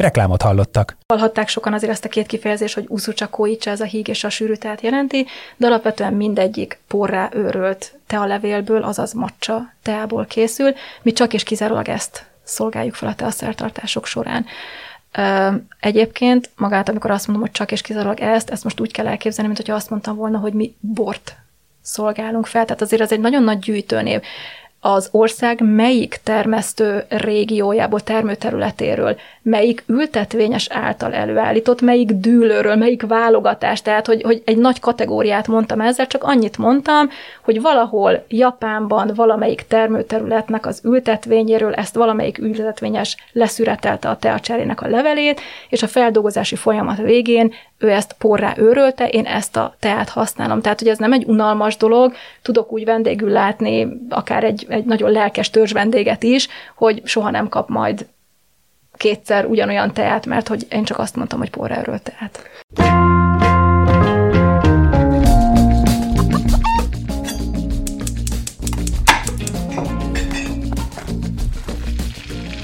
Reklámot hallottak. Hallhatták sokan azért ezt a két kifejezést, hogy uszucsakóicsa, ez a híg és a sűrű teát jelenti, de alapvetően mindegyik porrá őrölt tealevélből, azaz macsa teából készül. Mi csak és kizárólag ezt szolgáljuk fel a teaszertartások során. Egyébként magát, amikor azt mondom, hogy csak és kizárólag ezt, ezt most úgy kell elképzelni, mint hogyha azt mondtam volna, hogy mi bort szolgálunk fel. Tehát azért ez egy nagyon nagy gyűjtőnév az ország melyik termesztő régiójából, termőterületéről, melyik ültetvényes által előállított, melyik dűlőről, melyik válogatás, tehát hogy, hogy egy nagy kategóriát mondtam ezzel, csak annyit mondtam, hogy valahol Japánban valamelyik termőterületnek az ültetvényéről ezt valamelyik ültetvényes leszüretelte a teacserének a levelét, és a feldolgozási folyamat végén ő ezt porrá őrölte, én ezt a teát használom. Tehát, hogy ez nem egy unalmas dolog, tudok úgy vendégül látni akár egy, egy nagyon lelkes törzs vendéget is, hogy soha nem kap majd kétszer ugyanolyan teát, mert hogy én csak azt mondtam, hogy porrá őrölt teát.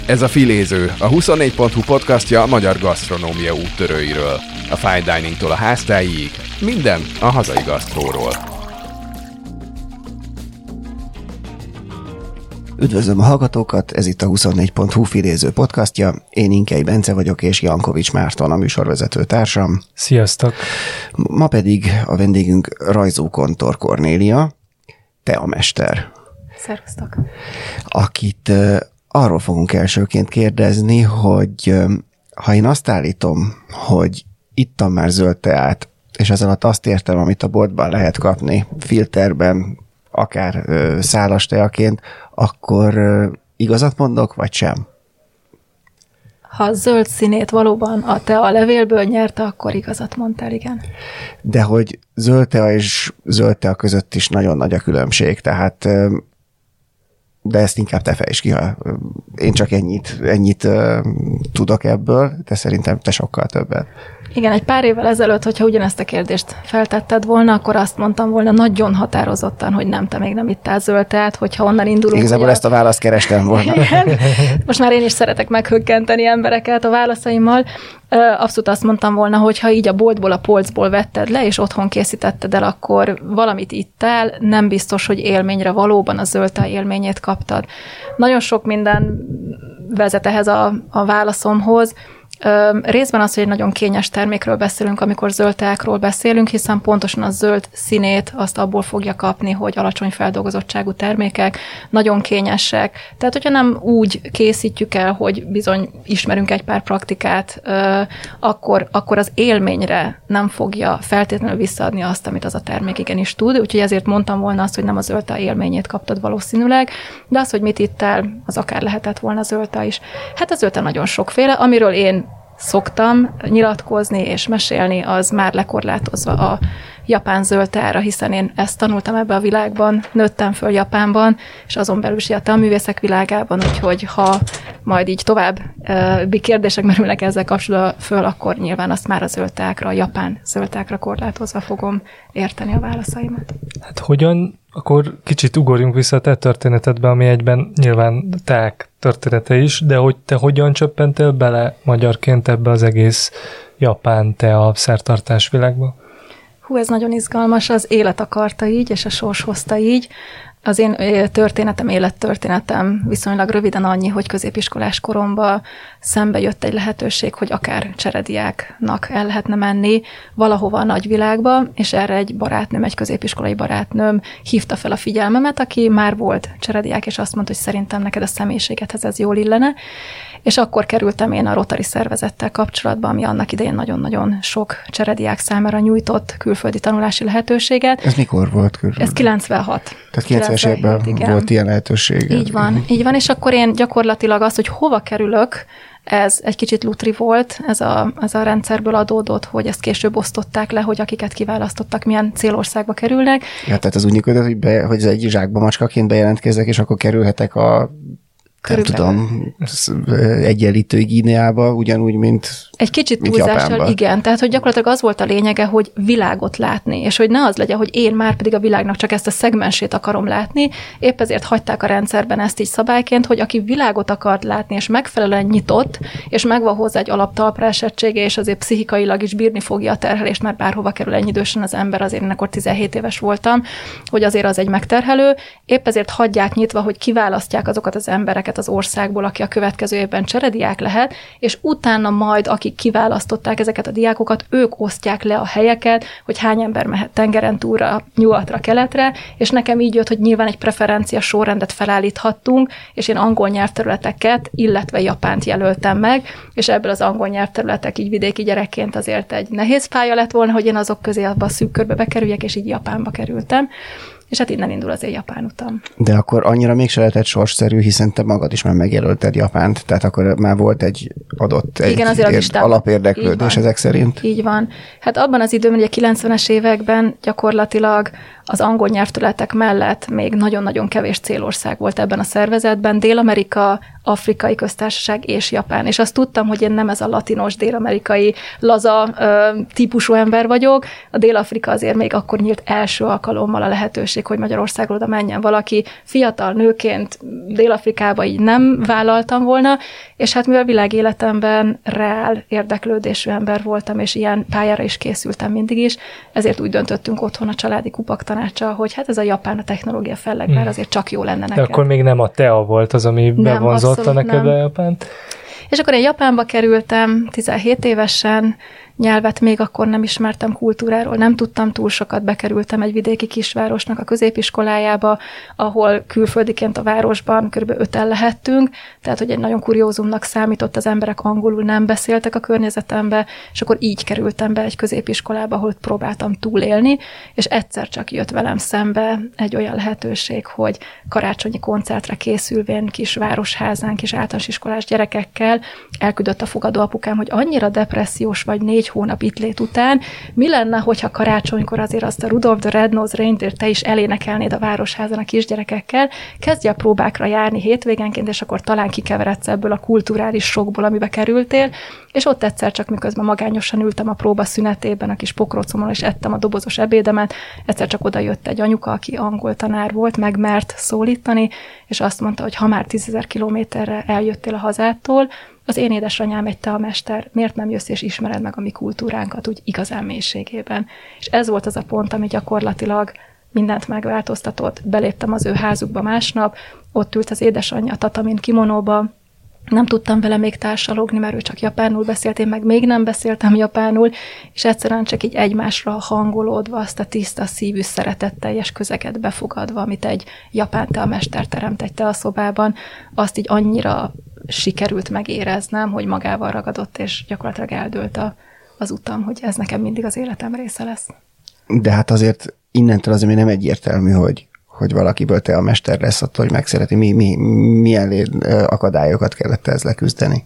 Ez a Filéző, a 24.hu podcastja a magyar gasztronómia úttörőiről. A fine diningtól a háztáig, minden a hazai gasztróról. Üdvözlöm a hallgatókat, ez itt a 24.hu filéző podcastja. Én Inkei Bence vagyok, és Jankovics Márton a műsorvezető társam. Sziasztok! Ma pedig a vendégünk Rajzó Kontor Kornélia, te a mester. Szervusztok! Akit arról fogunk elsőként kérdezni, hogy ha én azt állítom, hogy ittam már zöld teát, és ez alatt azt értem, amit a boltban lehet kapni, filterben, akár ö, szálas teaként, akkor ö, igazat mondok, vagy sem? Ha a zöld színét valóban a tea levélből nyerte, akkor igazat mondtál, igen. De hogy zöld tea és zöld tea között is nagyon nagy a különbség, tehát ö, de ezt inkább te fejtsd ki, ha én csak ennyit, ennyit uh, tudok ebből, de szerintem te sokkal többet. Igen, egy pár évvel ezelőtt, hogyha ugyanezt a kérdést feltetted volna, akkor azt mondtam volna nagyon határozottan, hogy nem, te még nem ittál zöld, tehát hogyha onnan indulunk. Igazából ezt a választ kerestem volna. Igen. Most már én is szeretek meghökkenteni embereket a válaszaimmal. Abszolút azt mondtam volna, hogy ha így a boltból, a polcból vetted le, és otthon készítetted el, akkor valamit ittál, nem biztos, hogy élményre valóban a zöld élményét kaptad. Nagyon sok minden vezet ehhez a, a válaszomhoz. Részben az, hogy egy nagyon kényes termékről beszélünk, amikor zöld teákról beszélünk, hiszen pontosan a zöld színét azt abból fogja kapni, hogy alacsony feldolgozottságú termékek, nagyon kényesek. Tehát, hogyha nem úgy készítjük el, hogy bizony ismerünk egy pár praktikát, akkor, akkor az élményre nem fogja feltétlenül visszaadni azt, amit az a termék igenis tud. Úgyhogy ezért mondtam volna azt, hogy nem a zöld élményét kaptad valószínűleg, de az, hogy mit itt el, az akár lehetett volna zöld is. Hát a zöld nagyon sokféle, amiről én szoktam nyilatkozni és mesélni, az már lekorlátozva a japán zöldtára, hiszen én ezt tanultam ebbe a világban, nőttem föl Japánban, és azon belül is a művészek világában, úgyhogy ha majd így tovább kérdések merülnek ezzel kapcsolatban föl, akkor nyilván azt már a zöldtákra, a japán zöldtákra korlátozva fogom érteni a válaszaimat. Hát hogyan, akkor kicsit ugorjunk vissza a te történetedbe, ami egyben nyilván ták története is, de hogy te hogyan csöppentél bele magyarként ebbe az egész japán te a szertartás világba? Hú, ez nagyon izgalmas, az élet akarta így, és a sors hozta így. Az én történetem, élettörténetem viszonylag röviden annyi, hogy középiskolás koromban szembe jött egy lehetőség, hogy akár cserediáknak el lehetne menni valahova a nagyvilágba, és erre egy barátnőm, egy középiskolai barátnőm hívta fel a figyelmemet, aki már volt cserediák, és azt mondta, hogy szerintem neked a személyiségedhez ez jól illene, és akkor kerültem én a Rotary szervezettel kapcsolatba, ami annak idején nagyon-nagyon sok cserediák számára nyújtott külföldi tanulási lehetőséget. Ez mikor volt körülbelül? Ez 96. Tehát 90-es években volt ilyen lehetőség. Így van, így van, és akkor én gyakorlatilag azt, hogy hova kerülök, ez egy kicsit lutri volt, ez a, ez a rendszerből adódott, hogy ezt később osztották le, hogy akiket kiválasztottak, milyen célországba kerülnek. Ja, tehát az úgy működött, hogy, be, hogy ez egy zsákba macskaként bejelentkezek, és akkor kerülhetek a nem tudom, egyenlítő Gíneába, ugyanúgy, mint Egy kicsit túlzással, igen. Tehát, hogy gyakorlatilag az volt a lényege, hogy világot látni, és hogy ne az legyen, hogy én már pedig a világnak csak ezt a szegmensét akarom látni, épp ezért hagyták a rendszerben ezt így szabályként, hogy aki világot akart látni, és megfelelően nyitott, és megvan hozzá egy alaptalpra esettsége, és azért pszichikailag is bírni fogja a terhelést, mert bárhova kerül ennyi idősen az ember, azért én akkor 17 éves voltam, hogy azért az egy megterhelő, épp ezért hagyják nyitva, hogy kiválasztják azokat az embereket, az országból, aki a következő évben cserediák lehet, és utána majd, akik kiválasztották ezeket a diákokat, ők osztják le a helyeket, hogy hány ember mehet tengeren túlra, nyugatra, keletre, és nekem így jött, hogy nyilván egy preferencia sorrendet felállíthattunk, és én angol nyelvterületeket, illetve japánt jelöltem meg, és ebből az angol nyelvterületek így vidéki gyerekként azért egy nehéz pálya lett volna, hogy én azok közé abba a szűk körbe bekerüljek, és így Japánba kerültem és hát innen indul az én japán utam. De akkor annyira mégse lehetett sorsszerű, hiszen te magad is már megjelölted Japánt, tehát akkor már volt egy adott egy Igen, azért érd, alapérdeklődés ezek szerint. Így van. Hát abban az időben, ugye 90-es években gyakorlatilag az angol nyelvtületek mellett még nagyon-nagyon kevés célország volt ebben a szervezetben, Dél-Amerika, Afrikai Köztársaság és Japán. És azt tudtam, hogy én nem ez a latinos, dél-amerikai laza ö, típusú ember vagyok. A Dél-Afrika azért még akkor nyílt első alkalommal a lehetőség, hogy Magyarországról oda menjen valaki. Fiatal nőként Dél-Afrikába így nem vállaltam volna, és hát mivel világéletemben reál érdeklődésű ember voltam, és ilyen pályára is készültem mindig is, ezért úgy döntöttünk otthon a családi kupak tanácsa, hogy hát ez a japán a technológia felleg, hmm. azért csak jó lenne nekem. De akkor még nem a TEA volt az, ami nem, bevonzotta neked nem. a Japánt? És akkor én Japánba kerültem 17 évesen, nyelvet még akkor nem ismertem kultúráról, nem tudtam túl sokat, bekerültem egy vidéki kisvárosnak a középiskolájába, ahol külföldiként a városban kb. öten lehettünk, tehát hogy egy nagyon kuriózumnak számított, az emberek angolul nem beszéltek a környezetembe, és akkor így kerültem be egy középiskolába, ahol próbáltam túlélni, és egyszer csak jött velem szembe egy olyan lehetőség, hogy karácsonyi koncertre készülvén kis városházán, kis általános iskolás gyerekekkel elküldött a fogadóapukám, hogy annyira depressziós vagy négy négy hónap itt lét után, mi lenne, hogyha karácsonykor azért azt a Rudolf the Red-Nosed Reindeer te is elénekelnéd a városházan a kisgyerekekkel, kezdj a próbákra járni hétvégenként, és akkor talán kikeveredsz ebből a kulturális sokból, amibe kerültél, és ott egyszer csak miközben magányosan ültem a próba szünetében, a kis pokrocomon, és ettem a dobozos ebédemet, egyszer csak oda jött egy anyuka, aki angol tanár volt, megmert szólítani, és azt mondta, hogy ha már tízezer kilométerre eljöttél a hazától, az én édesanyám egy mester, miért nem jössz és ismered meg a mi kultúránkat úgy igazán mélységében. És ez volt az a pont, ami gyakorlatilag mindent megváltoztatott. Beléptem az ő házukba másnap, ott ült az édesanyja tatamin kimonóba, nem tudtam vele még társalogni, mert ő csak japánul beszélt, én meg még nem beszéltem japánul, és egyszerűen csak így egymásra hangolódva azt a tiszta szívű, szeretetteljes közeget befogadva, amit egy japán teamester teremt egy teaszobában, azt így annyira sikerült megéreznem, hogy magával ragadott, és gyakorlatilag eldőlt a, az utam, hogy ez nekem mindig az életem része lesz. De hát azért innentől azért még nem egyértelmű, hogy, hogy valakiből te a mester lesz attól, hogy megszereti. Mi, mi, milyen akadályokat kellett ez leküzdeni?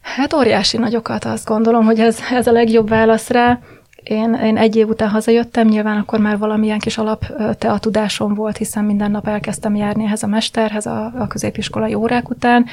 Hát óriási nagyokat, azt gondolom, hogy ez, ez a legjobb válasz rá. Én, én egy év után hazajöttem, nyilván akkor már valamilyen kis alap tudásom volt, hiszen minden nap elkezdtem járni ehhez a mesterhez a, a középiskolai órák után.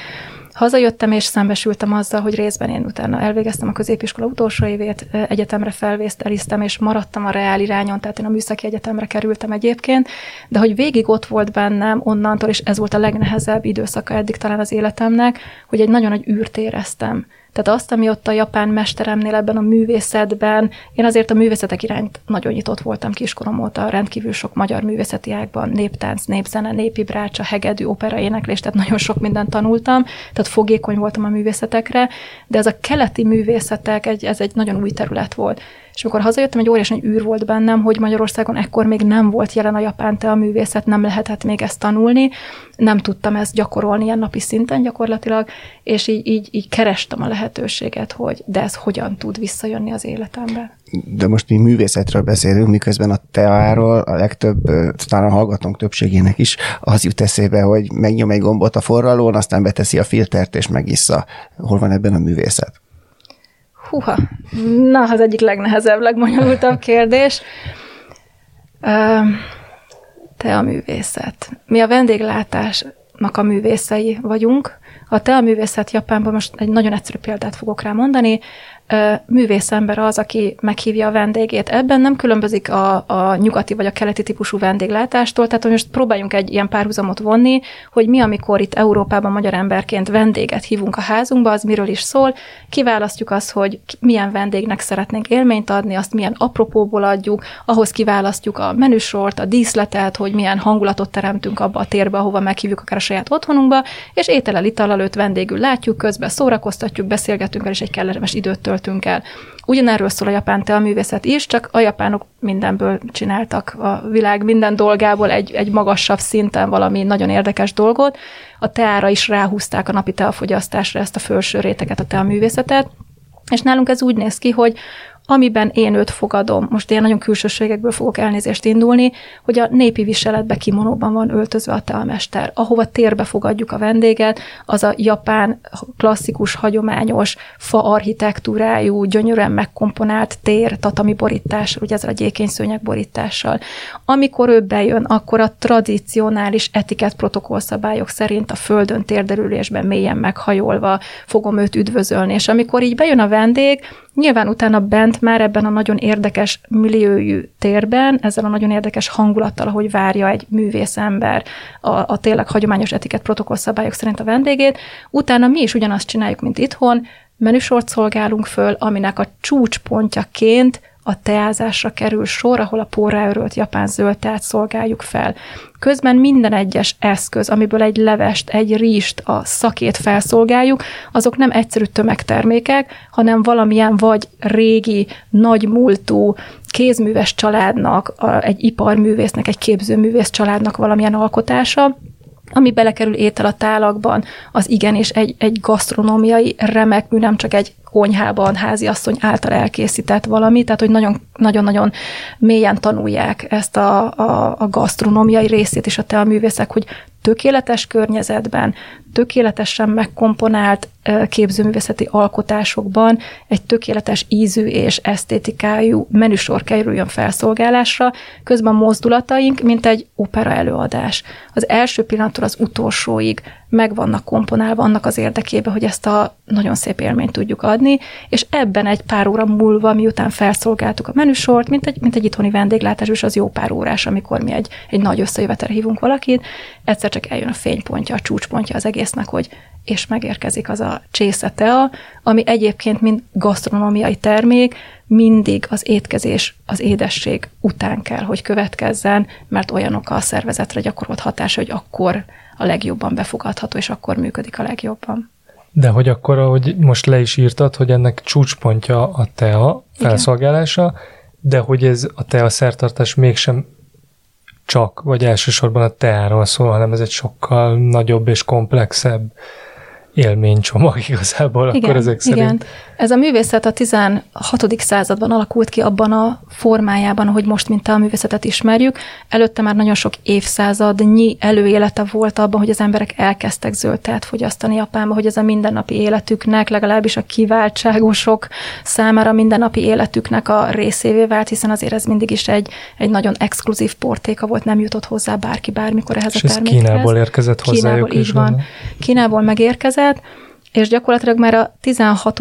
Hazajöttem és szembesültem azzal, hogy részben én utána elvégeztem a középiskola utolsó évét, egyetemre felvészteliztem, és maradtam a reál irányon, tehát én a műszaki egyetemre kerültem egyébként, de hogy végig ott volt bennem onnantól, és ez volt a legnehezebb időszaka eddig talán az életemnek, hogy egy nagyon nagy űrt éreztem tehát azt, ami ott a japán mesteremnél ebben a művészetben, én azért a művészetek irányt nagyon nyitott voltam kiskorom óta, rendkívül sok magyar művészeti ágban, néptánc, népzene, népi brácsa, hegedű, opera, éneklés, tehát nagyon sok mindent tanultam, tehát fogékony voltam a művészetekre, de ez a keleti művészetek, egy, ez egy nagyon új terület volt. És amikor hazajöttem, egy óriási egy űr volt bennem, hogy Magyarországon ekkor még nem volt jelen a japán a művészet, nem lehetett még ezt tanulni, nem tudtam ezt gyakorolni ilyen napi szinten gyakorlatilag, és így, így, így kerestem a lehetőséget, lehetőséget, hogy de ez hogyan tud visszajönni az életembe. De most mi művészetről beszélünk, miközben a teáról a legtöbb, talán a hallgatónk többségének is az jut eszébe, hogy megnyom egy gombot a forralón, aztán beteszi a filtert és megissza. Hol van ebben a művészet? Húha, na, az egyik legnehezebb, legbonyolultabb kérdés. Te a művészet. Mi a vendéglátásnak a művészei vagyunk. A te a művészet Japánban most egy nagyon egyszerű példát fogok rá mondani művészember az, aki meghívja a vendégét. Ebben nem különbözik a, a nyugati vagy a keleti típusú vendéglátástól, tehát most próbáljunk egy ilyen párhuzamot vonni, hogy mi, amikor itt Európában magyar emberként vendéget hívunk a házunkba, az miről is szól. Kiválasztjuk azt, hogy milyen vendégnek szeretnénk élményt adni, azt milyen apropóból adjuk, ahhoz kiválasztjuk a menüsort, a díszletet, hogy milyen hangulatot teremtünk abba a térbe, ahova meghívjuk akár a saját otthonunkba, és ételel ital előtt vendégül látjuk, közben szórakoztatjuk, beszélgetünk el, és egy kellemes időt töltünk el. Ugyanerről szól a japán teaművészet is, csak a japánok mindenből csináltak a világ minden dolgából egy, egy magasabb szinten valami nagyon érdekes dolgot. A teára is ráhúzták a napi teafogyasztásra ezt a felső réteget, a teaművészetet, és nálunk ez úgy néz ki, hogy amiben én őt fogadom, most én nagyon külsőségekből fogok elnézést indulni, hogy a népi viseletbe kimonóban van öltözve a teamester. Ahova térbe fogadjuk a vendéget, az a japán klasszikus, hagyományos, fa architektúrájú, gyönyörűen megkomponált tér, tatami borítással, ugye ezzel a gyékényszőnyeg borítással. Amikor ő bejön, akkor a tradicionális etikett protokollszabályok szerint a földön térderülésben mélyen meghajolva fogom őt üdvözölni, és amikor így bejön a vendég, Nyilván utána bent már ebben a nagyon érdekes milliójű térben, ezzel a nagyon érdekes hangulattal, ahogy várja egy művész ember a, a tényleg hagyományos etikett protokollszabályok szerint a vendégét, utána mi is ugyanazt csináljuk, mint itthon, menüsort szolgálunk föl, aminek a csúcspontjaként a teázásra kerül sor, ahol a porrá örölt japán zöld teát szolgáljuk fel. Közben minden egyes eszköz, amiből egy levest, egy ríst, a szakét felszolgáljuk, azok nem egyszerű tömegtermékek, hanem valamilyen vagy régi, nagymúltú, kézműves családnak, egy iparművésznek, egy képzőművész családnak valamilyen alkotása, ami belekerül étel a tálakban, az igenis egy, egy gasztronómiai remek mű, nem csak egy konyhában háziasszony által elkészített valami, tehát hogy nagyon-nagyon mélyen tanulják ezt a, a, a gasztronómiai részét is a te a művészek, hogy tökéletes környezetben, tökéletesen megkomponált képzőművészeti alkotásokban egy tökéletes ízű és esztétikájú menüsor kerüljön felszolgálásra, közben mozdulataink, mint egy opera előadás. Az első pillanattól az utolsóig meg vannak komponálva annak az érdekébe, hogy ezt a nagyon szép élményt tudjuk adni, és ebben egy pár óra múlva, miután felszolgáltuk a menüsort, mint egy, mint egy itthoni vendéglátás, és az jó pár órás, amikor mi egy, egy nagy összejövetelre hívunk valakit, egyszer csak eljön a fénypontja, a csúcspontja az egésznek, hogy és megérkezik az a tea, ami egyébként mind gasztronómiai termék, mindig az étkezés, az édesség után kell, hogy következzen, mert olyanok a szervezetre gyakorolt hatása, hogy akkor a legjobban befogadható, és akkor működik a legjobban. De hogy akkor, ahogy most le is írtad, hogy ennek csúcspontja a tea felszolgálása, Igen. de hogy ez a tea szertartás mégsem csak, vagy elsősorban a teáról szól, hanem ez egy sokkal nagyobb és komplexebb élménycsomag igazából, igen, akkor ezek szerint. Igen. Ez a művészet a 16. században alakult ki abban a formájában, hogy most, mint a művészetet ismerjük. Előtte már nagyon sok évszázadnyi előélete volt abban, hogy az emberek elkezdtek zöld teát fogyasztani Japánba, hogy ez a mindennapi életüknek, legalábbis a kiváltságosok számára mindennapi életüknek a részévé vált, hiszen azért ez mindig is egy, egy nagyon exkluzív portéka volt, nem jutott hozzá bárki bármikor ehhez És a termékhez. Kínából érkezett hozzájuk Kínából, is. Így van. Kínából megérkezett, és gyakorlatilag már a 16.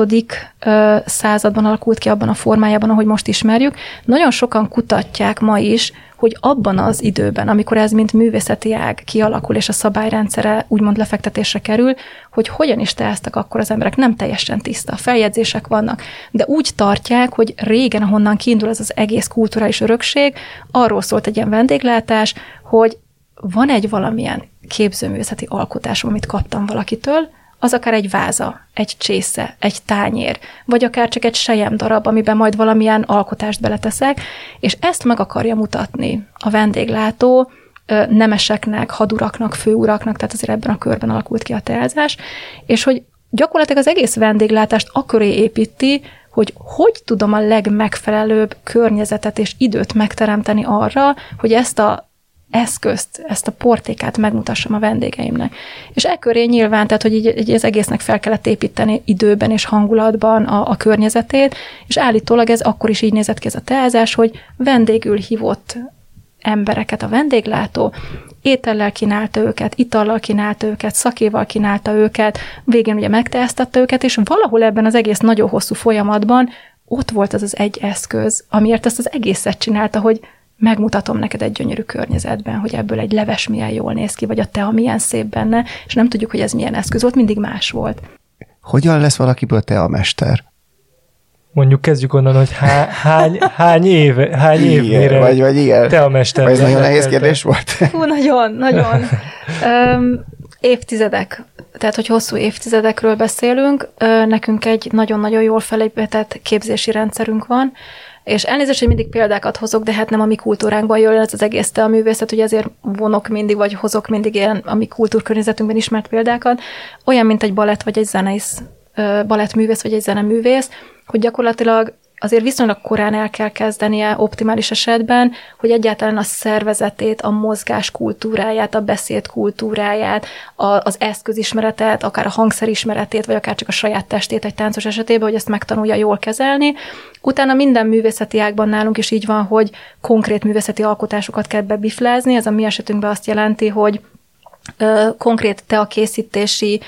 században alakult ki abban a formájában, ahogy most ismerjük. Nagyon sokan kutatják ma is, hogy abban az időben, amikor ez mint művészeti ág kialakul, és a szabályrendszere úgymond lefektetésre kerül, hogy hogyan is teáztak akkor az emberek, nem teljesen tiszta, feljegyzések vannak, de úgy tartják, hogy régen, ahonnan kiindul ez az egész kulturális örökség, arról szólt egy ilyen vendéglátás, hogy van egy valamilyen képzőművészeti alkotásom, amit kaptam valakitől, az akár egy váza, egy csésze, egy tányér, vagy akár csak egy sejem darab, amiben majd valamilyen alkotást beleteszek, és ezt meg akarja mutatni a vendéglátó, nemeseknek, haduraknak, főuraknak, tehát azért ebben a körben alakult ki a teázás, és hogy gyakorlatilag az egész vendéglátást aköré építi, hogy hogy tudom a legmegfelelőbb környezetet és időt megteremteni arra, hogy ezt a eszközt, ezt a portékát megmutassam a vendégeimnek. És e köré nyilván, tehát hogy így, így az egésznek fel kellett építeni időben és hangulatban a, a környezetét, és állítólag ez akkor is így nézett ki ez a teázás, hogy vendégül hívott embereket a vendéglátó, étellel kínálta őket, itallal kínálta őket, szakéval kínálta őket, végén ugye megteáztatta őket, és valahol ebben az egész nagyon hosszú folyamatban ott volt az az egy eszköz, amiért ezt az egészet csinálta, hogy megmutatom neked egy gyönyörű környezetben, hogy ebből egy leves milyen jól néz ki, vagy a tea milyen szép benne, és nem tudjuk, hogy ez milyen eszköz volt, mindig más volt. Hogyan lesz valakiből te a mester? Mondjuk kezdjük onnan, hogy há, hány, hány év, hány év Igen, mire vagy, vagy igen. te a mester. Vagy ez nagyon nehéz kérdés volt. Hú, nagyon, nagyon. Öm, évtizedek, tehát hogy hosszú évtizedekről beszélünk, nekünk egy nagyon-nagyon jól felépített képzési rendszerünk van, és elnézést, hogy mindig példákat hozok, de hát nem a mi kultúránkban jön ez az egész te a művészet, hogy ezért vonok mindig, vagy hozok mindig ilyen a mi kultúrkörnyezetünkben ismert példákat, olyan, mint egy balett, vagy egy zenész, balettművész, vagy egy zeneművész, hogy gyakorlatilag azért viszonylag korán el kell kezdenie optimális esetben, hogy egyáltalán a szervezetét, a mozgás kultúráját, a beszéd kultúráját, a, az eszközismeretet, akár a hangszerismeretét, vagy akár csak a saját testét egy táncos esetében, hogy ezt megtanulja jól kezelni. Utána minden művészeti ágban nálunk is így van, hogy konkrét művészeti alkotásokat kell bebiflázni. Ez a mi esetünkben azt jelenti, hogy konkrét teakészítési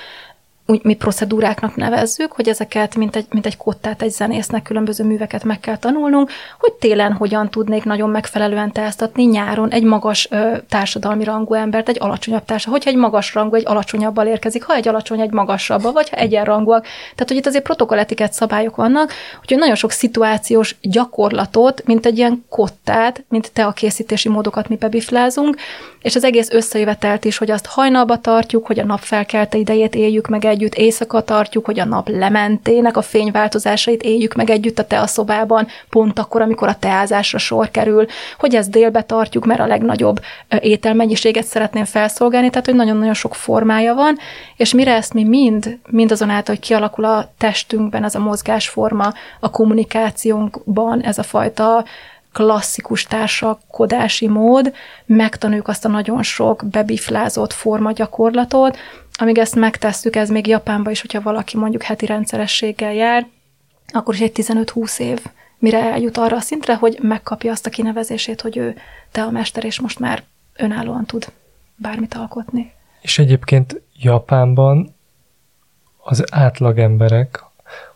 úgy mi procedúráknak nevezzük, hogy ezeket, mint egy, mint egy kottát egy zenésznek, különböző műveket meg kell tanulnunk, hogy télen hogyan tudnék nagyon megfelelően teáztatni, nyáron egy magas ö, társadalmi rangú embert, egy alacsonyabb társa, hogyha egy magas rangú, egy alacsonyabbal érkezik, ha egy alacsony, egy magasabbal, vagy ha egyenrangúak. Tehát, hogy itt azért protokolletiket szabályok vannak, úgyhogy nagyon sok szituációs gyakorlatot, mint egy ilyen kottát, mint te a készítési módokat mi bebiflázunk, és az egész összejövetelt is, hogy azt hajnalba tartjuk, hogy a nap felkelte idejét éljük meg együtt, éjszaka tartjuk, hogy a nap lementének a fényváltozásait éljük meg együtt a teaszobában, pont akkor, amikor a teázásra sor kerül, hogy ezt délbe tartjuk, mert a legnagyobb ételmennyiséget szeretném felszolgálni, tehát hogy nagyon-nagyon sok formája van, és mire ezt mi mind, mindazonáltal, hogy kialakul a testünkben ez a mozgásforma, a kommunikációnkban ez a fajta klasszikus társakodási mód, megtanuljuk azt a nagyon sok bebiflázott formagyakorlatot, amíg ezt megtesszük, ez még Japánban is, hogyha valaki mondjuk heti rendszerességgel jár, akkor is egy 15-20 év, mire eljut arra a szintre, hogy megkapja azt a kinevezését, hogy ő te a mester, és most már önállóan tud bármit alkotni. És egyébként Japánban az átlag emberek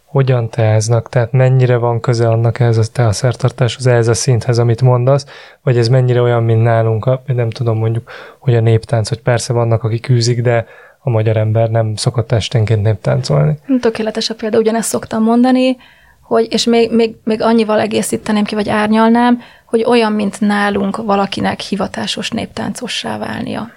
hogyan teáznak, tehát mennyire van köze annak ez a teaszertartáshoz, ez a szinthez, amit mondasz, vagy ez mennyire olyan, mint nálunk, nem tudom mondjuk, hogy a néptánc, hogy persze vannak, akik űzik, de a magyar ember nem szokott esténként néptáncolni. Tökéletes a példa, ugyanezt szoktam mondani, hogy, és még, még, még annyival egészíteném ki, vagy árnyalnám, hogy olyan, mint nálunk valakinek hivatásos néptáncossá válnia.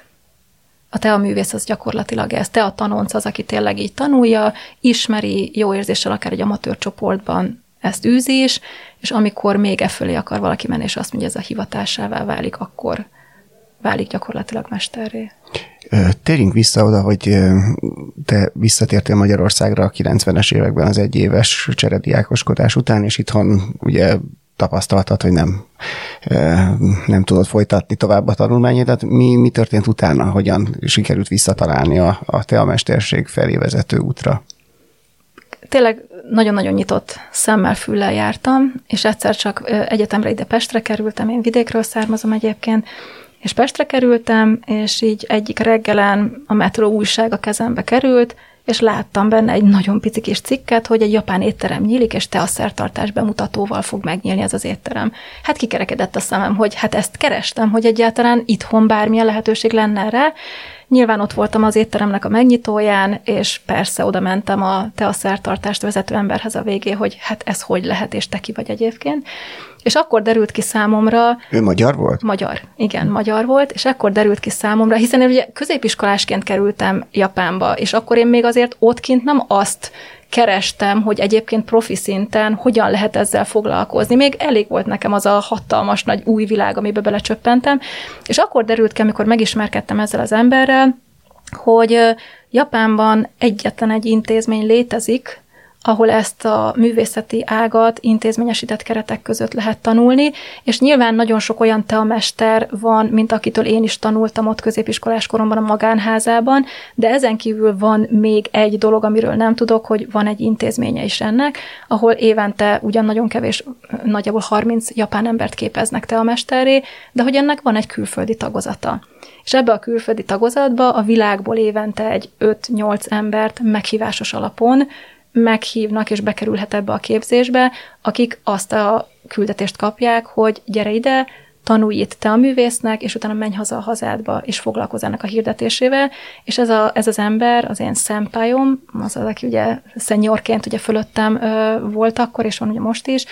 A te a művész az gyakorlatilag ez. Te a tanonc az, aki tényleg így tanulja, ismeri jó érzéssel akár egy amatőr csoportban ezt űzi is, és amikor még e fölé akar valaki menni, és azt mondja, ez a hivatásává válik, akkor válik gyakorlatilag mesterré. Térjünk vissza oda, hogy te visszatértél Magyarországra a 90-es években az egyéves cserediákoskodás után, és itthon ugye tapasztaltad, hogy nem, nem tudod folytatni tovább a tanulmányodat. Mi, mi történt utána? Hogyan sikerült visszatalálni a, a te a mesterség felé vezető útra? tényleg nagyon-nagyon nyitott szemmel, füllel jártam, és egyszer csak egyetemre ide Pestre kerültem, én vidékről származom egyébként, és Pestre kerültem, és így egyik reggelen a metró újság a kezembe került, és láttam benne egy nagyon pici kis cikket, hogy egy japán étterem nyílik, és te a szertartás bemutatóval fog megnyílni ez az étterem. Hát kikerekedett a szemem, hogy hát ezt kerestem, hogy egyáltalán itthon bármilyen lehetőség lenne rá. Nyilván ott voltam az étteremnek a megnyitóján, és persze oda mentem a te a szertartást vezető emberhez a végé, hogy hát ez hogy lehet, és te ki vagy egyébként. És akkor derült ki számomra, Ő magyar volt? Magyar, igen, magyar volt, és akkor derült ki számomra, hiszen én ugye középiskolásként kerültem Japánba, és akkor én még azért ott kint nem azt kerestem, hogy egyébként profi szinten hogyan lehet ezzel foglalkozni. Még elég volt nekem az a hatalmas nagy új világ, amiben belecsöppentem, és akkor derült ki, amikor megismerkedtem ezzel az emberrel, hogy Japánban egyetlen egy intézmény létezik, ahol ezt a művészeti ágat intézményesített keretek között lehet tanulni, és nyilván nagyon sok olyan teamester van, mint akitől én is tanultam ott középiskolás koromban a magánházában, de ezen kívül van még egy dolog, amiről nem tudok, hogy van egy intézménye is ennek, ahol évente ugyan nagyon kevés, nagyjából 30 japán embert képeznek teamesterré, de hogy ennek van egy külföldi tagozata. És ebbe a külföldi tagozatba a világból évente egy 5-8 embert meghívásos alapon meghívnak és bekerülhet ebbe a képzésbe, akik azt a küldetést kapják, hogy gyere ide, tanulj itt te a művésznek, és utána menj haza a hazádba, és foglalkozz ennek a hirdetésével, és ez, a, ez az ember, az én szempályom, az, az aki ugye szenyorként ugye fölöttem ö, volt akkor, és van ugye most is,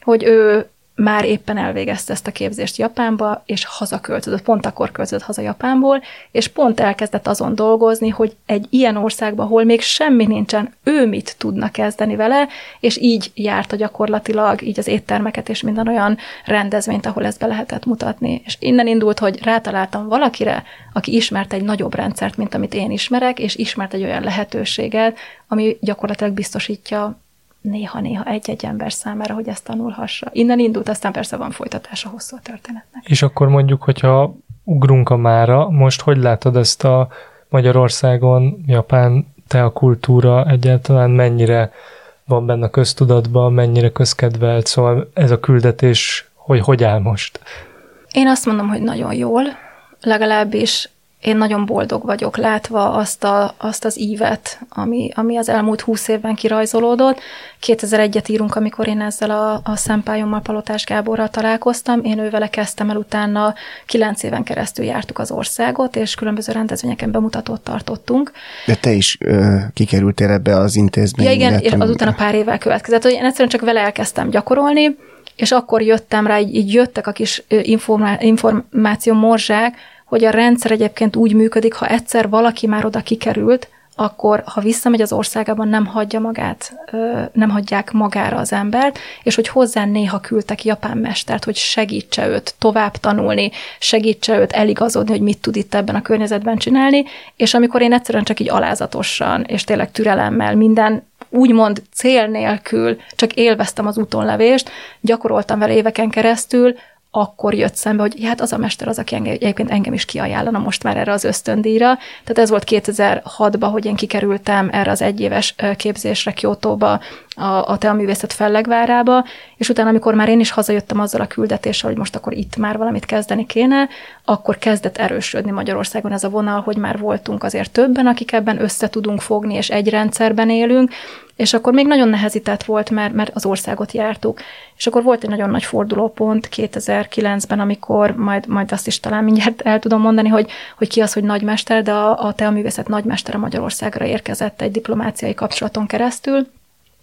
hogy ő már éppen elvégezte ezt a képzést Japánba, és hazaköltözött, pont akkor költözött haza Japánból, és pont elkezdett azon dolgozni, hogy egy ilyen országban, ahol még semmi nincsen, ő mit tudna kezdeni vele, és így járta gyakorlatilag így az éttermeket és minden olyan rendezvényt, ahol ezt be lehetett mutatni. És innen indult, hogy rátaláltam valakire, aki ismert egy nagyobb rendszert, mint amit én ismerek, és ismert egy olyan lehetőséget, ami gyakorlatilag biztosítja néha-néha egy-egy ember számára, hogy ezt tanulhassa. Innen indult, aztán persze van folytatása hosszú a történetnek. És akkor mondjuk, hogyha ugrunk a mára, most hogy látod ezt a Magyarországon, Japán te a kultúra egyáltalán mennyire van benne a köztudatban, mennyire közkedvelt, szóval ez a küldetés, hogy hogy áll most? Én azt mondom, hogy nagyon jól, legalábbis én nagyon boldog vagyok látva azt, a, azt az ívet, ami, ami az elmúlt húsz évben kirajzolódott. 2001-et írunk, amikor én ezzel a, a szempályommal, Palotás Gáborral találkoztam. Én ővele kezdtem el, utána kilenc éven keresztül jártuk az országot, és különböző rendezvényeken bemutatót tartottunk. De te is ö, kikerültél ebbe az intézménybe. Ja igen, és azután a pár évvel következett, én egyszerűen csak vele elkezdtem gyakorolni, és akkor jöttem rá, így, így jöttek a kis informá- információ morzsák, hogy a rendszer egyébként úgy működik, ha egyszer valaki már oda kikerült, akkor ha visszamegy az országában, nem hagyja magát, nem hagyják magára az embert, és hogy hozzá néha küldtek japán mestert, hogy segítse őt tovább tanulni, segítse őt eligazodni, hogy mit tud itt ebben a környezetben csinálni, és amikor én egyszerűen csak így alázatosan, és tényleg türelemmel minden úgymond cél nélkül csak élveztem az útonlevést, gyakoroltam vele éveken keresztül, akkor jött szembe, hogy hát az a mester az, aki engem, egyébként engem is kiajánlana most már erre az ösztöndíjra. Tehát ez volt 2006-ban, hogy én kikerültem erre az egyéves képzésre Kiotóba, a, a teaművészet fellegvárába, és utána, amikor már én is hazajöttem azzal a küldetéssel, hogy most akkor itt már valamit kezdeni kéne, akkor kezdett erősödni Magyarországon ez a vonal, hogy már voltunk azért többen, akik ebben össze tudunk fogni, és egy rendszerben élünk, és akkor még nagyon nehezített volt, mert, mert az országot jártuk. És akkor volt egy nagyon nagy fordulópont 2009-ben, amikor majd, majd azt is talán mindjárt el tudom mondani, hogy, hogy ki az, hogy nagymester, de a, a teaművészet nagymestere Magyarországra érkezett egy diplomáciai kapcsolaton keresztül,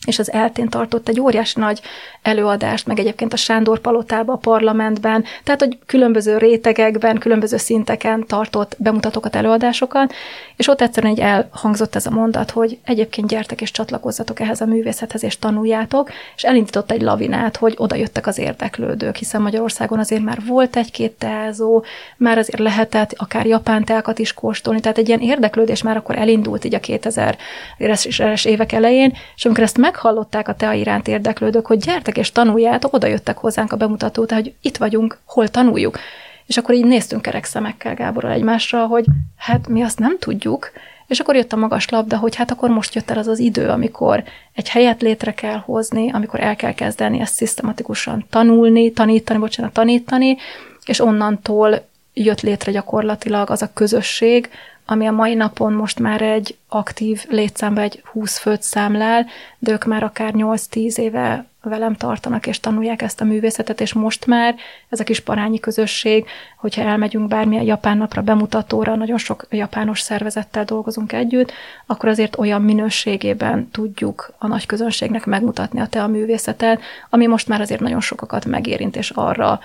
és az eltén tartott egy óriási nagy előadást, meg egyébként a Sándor palotába, a parlamentben, tehát hogy különböző rétegekben, különböző szinteken tartott bemutatókat, előadásokat, és ott egyszerűen egy elhangzott ez a mondat, hogy egyébként gyertek és csatlakozzatok ehhez a művészethez, és tanuljátok, és elindított egy lavinát, hogy oda jöttek az érdeklődők, hiszen Magyarországon azért már volt egy-két teázó, már azért lehetett akár japán teákat is kóstolni, tehát egy ilyen érdeklődés már akkor elindult így a 2000-es évek elején, és amikor ezt meghallották a tea iránt érdeklődők, hogy gyertek és tanuljátok, oda jöttek hozzánk a bemutató, tehát hogy itt vagyunk, hol tanuljuk. És akkor így néztünk kerek szemekkel Gáborral egymásra, hogy hát mi azt nem tudjuk, és akkor jött a magas labda, hogy hát akkor most jött el az az idő, amikor egy helyet létre kell hozni, amikor el kell kezdeni ezt szisztematikusan tanulni, tanítani, bocsánat, tanítani, és onnantól jött létre gyakorlatilag az a közösség, ami a mai napon most már egy aktív létszámba egy 20 főt számlál, de ők már akár 8-10 éve velem tartanak és tanulják ezt a művészetet, és most már ez a kis parányi közösség, hogyha elmegyünk bármilyen japán napra, bemutatóra, nagyon sok japános szervezettel dolgozunk együtt, akkor azért olyan minőségében tudjuk a nagy közönségnek megmutatni a te a művészetet, ami most már azért nagyon sokakat megérint, és arra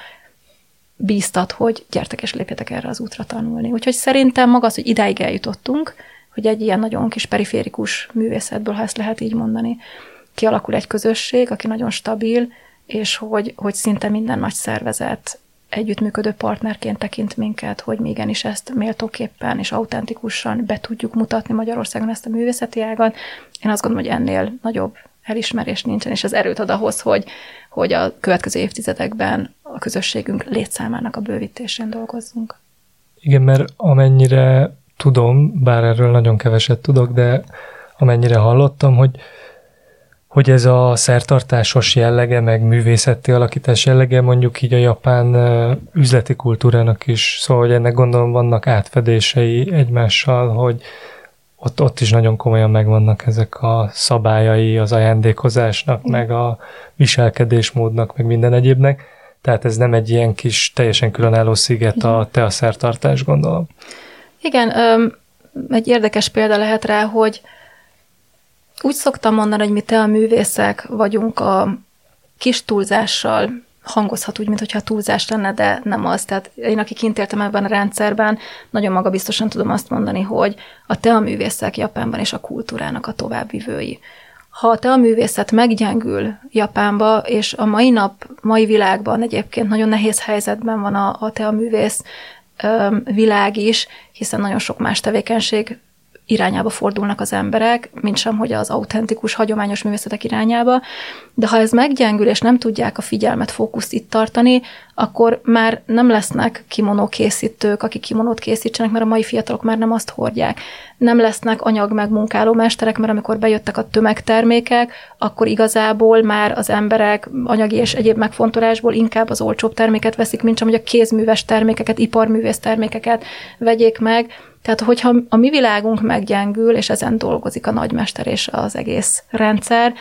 bíztat, hogy gyertek és lépjetek erre az útra tanulni. Úgyhogy szerintem maga az, hogy idáig eljutottunk, hogy egy ilyen nagyon kis periférikus művészetből, ha ezt lehet így mondani, kialakul egy közösség, aki nagyon stabil, és hogy, hogy szinte minden nagy szervezet együttműködő partnerként tekint minket, hogy mi igenis ezt méltóképpen és autentikusan be tudjuk mutatni Magyarországon ezt a művészeti ágat. Én azt gondolom, hogy ennél nagyobb elismerés nincsen, és az erőt ad ahhoz, hogy, hogy a következő évtizedekben a közösségünk létszámának a bővítésén dolgozzunk. Igen, mert amennyire tudom, bár erről nagyon keveset tudok, de amennyire hallottam, hogy hogy ez a szertartásos jellege, meg művészeti alakítás jellege mondjuk így a japán üzleti kultúrának is, szóval hogy ennek gondolom vannak átfedései egymással, hogy ott, ott is nagyon komolyan megvannak ezek a szabályai az ajándékozásnak, mm. meg a viselkedésmódnak, meg minden egyébnek. Tehát ez nem egy ilyen kis, teljesen különálló sziget a te a szertartás, gondolom. Igen, egy érdekes példa lehet rá, hogy úgy szoktam mondani, hogy mi te a művészek vagyunk a kis túlzással, hangozhat úgy, mintha túlzás lenne, de nem az. Tehát én, aki kint éltem ebben a rendszerben, nagyon magabiztosan tudom azt mondani, hogy a te a művészek Japánban és a kultúrának a továbbvivői. Ha a te a művészet meggyengül Japánba, és a mai nap, mai világban egyébként nagyon nehéz helyzetben van a, a te a művész világ is, hiszen nagyon sok más tevékenység irányába fordulnak az emberek, mint sem, hogy az autentikus, hagyományos művészetek irányába, de ha ez meggyengül, és nem tudják a figyelmet, fókuszt itt tartani, akkor már nem lesznek kimonó készítők, akik kimonót készítsenek, mert a mai fiatalok már nem azt hordják. Nem lesznek anyag megmunkáló mesterek, mert amikor bejöttek a tömegtermékek, akkor igazából már az emberek anyagi és egyéb megfontolásból inkább az olcsóbb terméket veszik, mint sem, hogy a kézműves termékeket, iparművész termékeket vegyék meg, tehát, hogyha a mi világunk meggyengül, és ezen dolgozik a nagymester és az egész rendszer,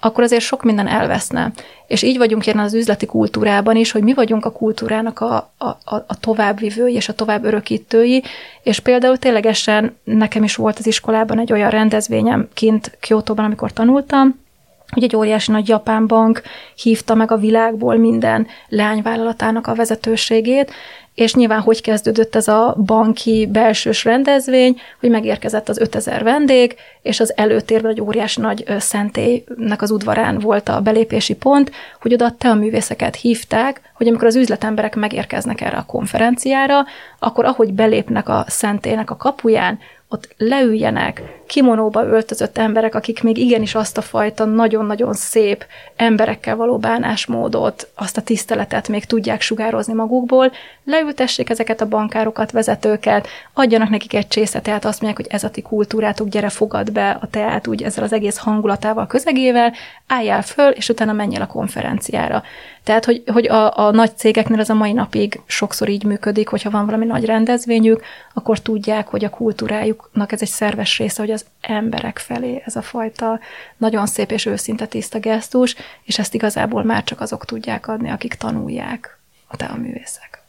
akkor azért sok minden elveszne. És így vagyunk jelen az üzleti kultúrában is, hogy mi vagyunk a kultúrának a, a, a továbbvivői és a tovább örökítői, és például ténylegesen nekem is volt az iskolában egy olyan rendezvényem kint Kyoto-ban, amikor tanultam, hogy egy óriási nagy japán bank hívta meg a világból minden leányvállalatának a vezetőségét, és nyilván hogy kezdődött ez a banki belsős rendezvény, hogy megérkezett az 5000 vendég, és az előtérben egy óriási nagy szentélynek az udvarán volt a belépési pont, hogy oda te a művészeket hívták, hogy amikor az üzletemberek megérkeznek erre a konferenciára, akkor ahogy belépnek a szentélynek a kapuján, ott leüljenek kimonóba öltözött emberek, akik még igenis azt a fajta nagyon-nagyon szép emberekkel való bánásmódot, azt a tiszteletet még tudják sugározni magukból, leültessék ezeket a bankárokat, vezetőket, adjanak nekik egy csészet, tehát azt mondják, hogy ez a ti kultúrátok, gyere, fogad be a teát úgy ezzel az egész hangulatával, közegével, álljál föl, és utána menjél a konferenciára. Tehát, hogy, hogy a, a nagy cégeknél ez a mai napig sokszor így működik, hogyha van valami nagy rendezvényük, akkor tudják, hogy a kultúrájuknak ez egy szerves része, hogy az emberek felé ez a fajta nagyon szép és őszinte tiszta gesztus, és ezt igazából már csak azok tudják adni, akik tanulják a te a művészek.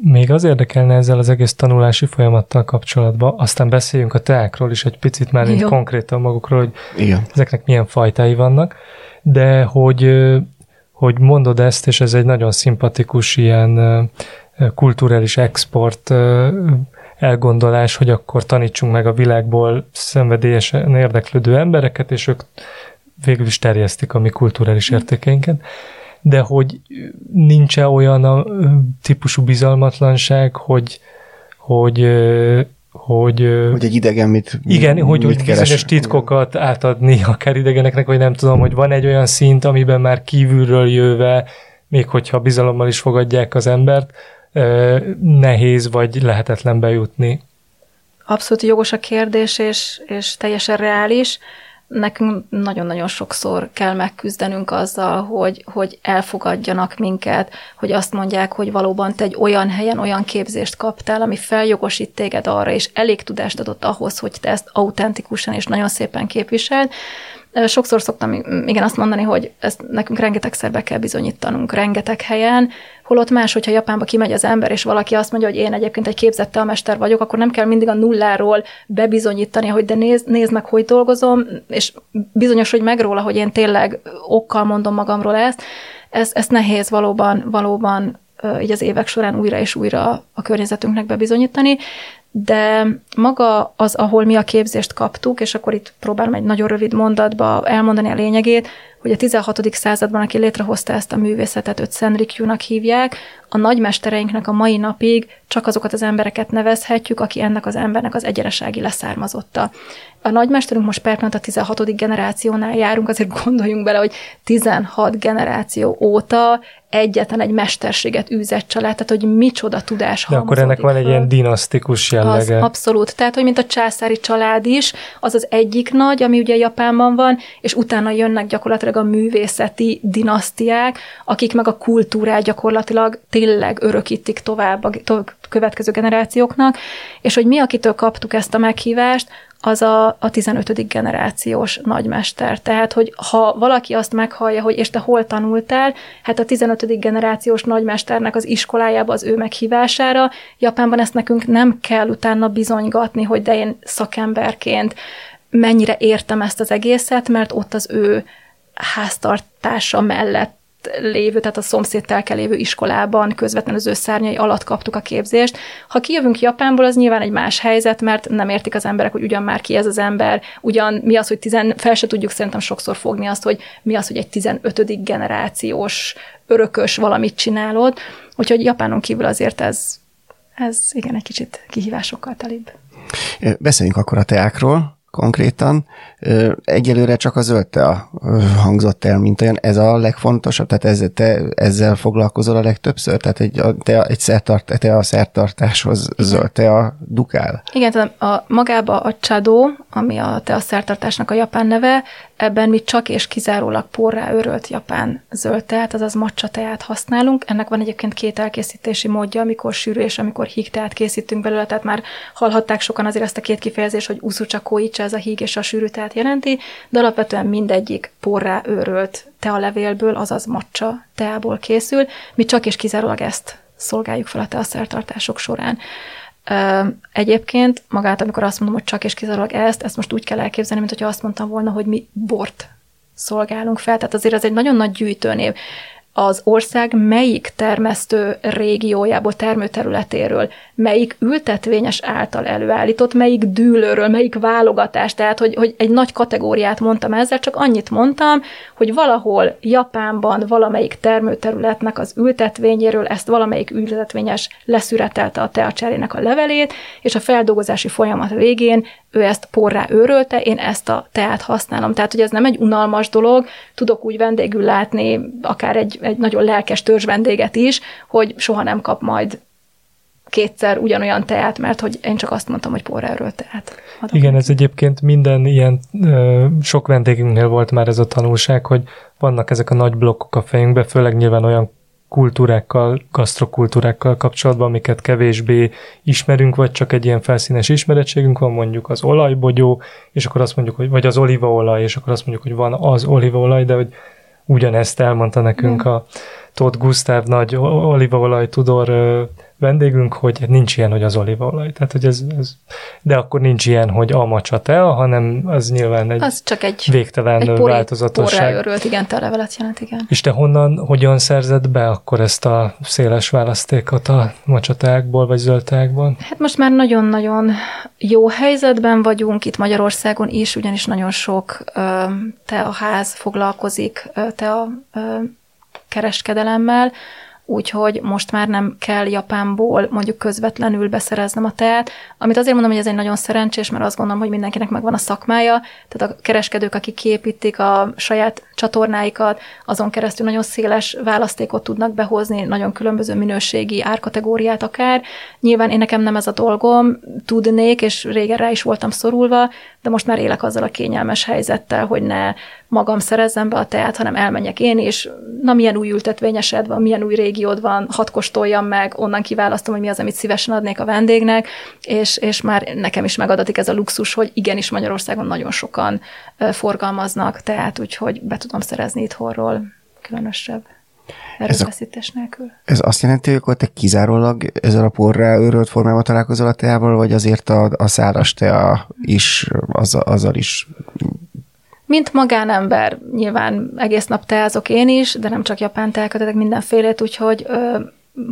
Még az érdekelne ezzel az egész tanulási folyamattal kapcsolatban, aztán beszéljünk a teákról is egy picit már így konkrétan magukról, hogy Igen. ezeknek milyen fajtái vannak, de hogy hogy mondod ezt, és ez egy nagyon szimpatikus ilyen kulturális export elgondolás, hogy akkor tanítsunk meg a világból szenvedélyesen érdeklődő embereket, és ők végül is terjesztik a mi kulturális mm. értékeinket. De hogy nincs olyan a típusú bizalmatlanság, hogy, hogy hogy... Hogy egy idegen mit Igen, mit hogy, hogy bizonyos titkokat átadni akár idegeneknek, vagy nem tudom, hogy van egy olyan szint, amiben már kívülről jöve, még hogyha bizalommal is fogadják az embert, nehéz vagy lehetetlen bejutni. Abszolút jogos a kérdés, és, és teljesen reális nekünk nagyon-nagyon sokszor kell megküzdenünk azzal, hogy, hogy elfogadjanak minket, hogy azt mondják, hogy valóban te egy olyan helyen olyan képzést kaptál, ami feljogosít téged arra, és elég tudást adott ahhoz, hogy te ezt autentikusan és nagyon szépen képviseld, Sokszor szoktam igen azt mondani, hogy ezt nekünk rengetegszer be kell bizonyítanunk, rengeteg helyen, holott más, hogyha Japánba kimegy az ember, és valaki azt mondja, hogy én egyébként egy képzett mester vagyok, akkor nem kell mindig a nulláról bebizonyítani, hogy de nézd, nézd meg, hogy dolgozom, és bizonyos, hogy meg róla, hogy én tényleg okkal mondom magamról ezt, ezt, ezt nehéz valóban, valóban így az évek során újra és újra a környezetünknek bebizonyítani, de maga az, ahol mi a képzést kaptuk, és akkor itt próbálom egy nagyon rövid mondatba elmondani a lényegét, hogy a 16. században, aki létrehozta ezt a művészetet, őt Senrikjunak hívják, a nagymestereinknek a mai napig csak azokat az embereket nevezhetjük, aki ennek az embernek az egyenesági leszármazotta. A nagymesterünk most per a 16. generációnál járunk, azért gondoljunk bele, hogy 16 generáció óta egyetlen egy mesterséget űzett család, tehát hogy micsoda tudás De akkor ennek van egy ilyen dinasztikus jellege. Az, abszolút. Tehát, hogy mint a császári család is, az az egyik nagy, ami ugye Japánban van, és utána jönnek gyakorlatilag a művészeti dinasztiák, akik meg a kultúrát gyakorlatilag tényleg örökítik tovább a következő generációknak, és hogy mi, akitől kaptuk ezt a meghívást, az a, a 15. generációs nagymester. Tehát, hogy ha valaki azt meghallja, hogy és te hol tanultál, hát a 15. generációs nagymesternek az iskolájába az ő meghívására, Japánban ezt nekünk nem kell utána bizonygatni, hogy de én szakemberként mennyire értem ezt az egészet, mert ott az ő háztartása mellett lévő, tehát a szomszéd telke lévő iskolában közvetlenül az ő szárnyai alatt kaptuk a képzést. Ha kijövünk Japánból, az nyilván egy más helyzet, mert nem értik az emberek, hogy ugyan már ki ez az ember, ugyan mi az, hogy tizen, fel se tudjuk szerintem sokszor fogni azt, hogy mi az, hogy egy 15. generációs örökös valamit csinálod. Úgyhogy Japánon kívül azért ez, ez igen, egy kicsit kihívásokkal telibb. Beszéljünk akkor a teákról konkrétan. Egyelőre csak a zöld tea hangzott el, mint olyan. Ez a legfontosabb? Tehát ez, te ezzel foglalkozol a legtöbbször? Tehát egy, te, egy szertart, te a szertartáshoz tea dukál? Igen, tehát a, magába a csadó, ami a te a szertartásnak a japán neve, ebben mi csak és kizárólag porrá örölt japán zöld teát, azaz matcha teát használunk. Ennek van egyébként két elkészítési módja, amikor sűrű és amikor híg teát készítünk belőle, tehát már hallhatták sokan azért ezt a két kifejezést, hogy uszucsakóicsa, ez a híg és a sűrű teát jelenti, de alapvetően mindegyik porrá őrölt tealevélből, azaz matcha teából készül. Mi csak és kizárólag ezt szolgáljuk fel a teaszertartások során. Egyébként magát, amikor azt mondom, hogy csak és kizárólag ezt, ezt most úgy kell elképzelni, mint hogyha azt mondtam volna, hogy mi bort szolgálunk fel. Tehát azért ez egy nagyon nagy gyűjtőnév az ország melyik termesztő régiójából, termőterületéről, melyik ültetvényes által előállított, melyik dűlőről, melyik válogatás, tehát hogy, hogy egy nagy kategóriát mondtam ezzel, csak annyit mondtam, hogy valahol Japánban valamelyik termőterületnek az ültetvényéről ezt valamelyik ültetvényes leszüretelte a teacserének a levelét, és a feldolgozási folyamat végén ő ezt porrá őrölte, én ezt a teát használom. Tehát, hogy ez nem egy unalmas dolog, tudok úgy vendégül látni akár egy, egy nagyon lelkes törzs vendéget is, hogy soha nem kap majd kétszer ugyanolyan teát, mert hogy én csak azt mondtam, hogy porráról teát. Adok Igen, ez egyébként minden ilyen, sok vendégünknél volt már ez a tanulság, hogy vannak ezek a nagy blokkok a fejünkbe, főleg nyilván olyan kultúrákkal, gasztrokultúrákkal kapcsolatban, amiket kevésbé ismerünk, vagy csak egy ilyen felszínes ismerettségünk van, mondjuk az olajbogyó, és akkor azt mondjuk, hogy vagy az olívaolaj, és akkor azt mondjuk, hogy van az olívaolaj, de hogy ugyanezt elmondta nekünk a Tóth Gusztáv nagy olívaolaj tudor vendégünk, hogy nincs ilyen, hogy az olívaolaj. Tehát, hogy ez, ez, de akkor nincs ilyen, hogy almacsa tea, hanem az nyilván egy, az csak egy végtelen egy pori, változatosság. Örült, igen, levelet jelent, igen. És te honnan, hogyan szerzed be akkor ezt a széles választékot a macsatákból, vagy zöldtákból? Hát most már nagyon-nagyon jó helyzetben vagyunk itt Magyarországon is, ugyanis nagyon sok te a ház foglalkozik te a kereskedelemmel, úgyhogy most már nem kell Japánból mondjuk közvetlenül beszereznem a teát, amit azért mondom, hogy ez egy nagyon szerencsés, mert azt gondolom, hogy mindenkinek megvan a szakmája, tehát a kereskedők, akik képítik a saját csatornáikat, azon keresztül nagyon széles választékot tudnak behozni, nagyon különböző minőségi árkategóriát akár. Nyilván én nekem nem ez a dolgom, tudnék, és régen rá is voltam szorulva, de most már élek azzal a kényelmes helyzettel, hogy ne magam szerezzem be a teát, hanem elmenjek én is, na milyen új ültetvényesed van, milyen új régiód van, hat kóstoljam meg, onnan kiválasztom, hogy mi az, amit szívesen adnék a vendégnek, és, és már nekem is megadatik ez a luxus, hogy igenis Magyarországon nagyon sokan forgalmaznak teát, úgyhogy be tudom szerezni itthonról különösebb erőfeszítés nélkül. Ez azt jelenti, hogy akkor te kizárólag ezzel a porrá őrölt formában találkozol a teával, vagy azért a, a száraz tea is, az, azzal is mint magánember, nyilván egész nap teázok én is, de nem csak japán teákat, de mindenfélét, úgyhogy ö,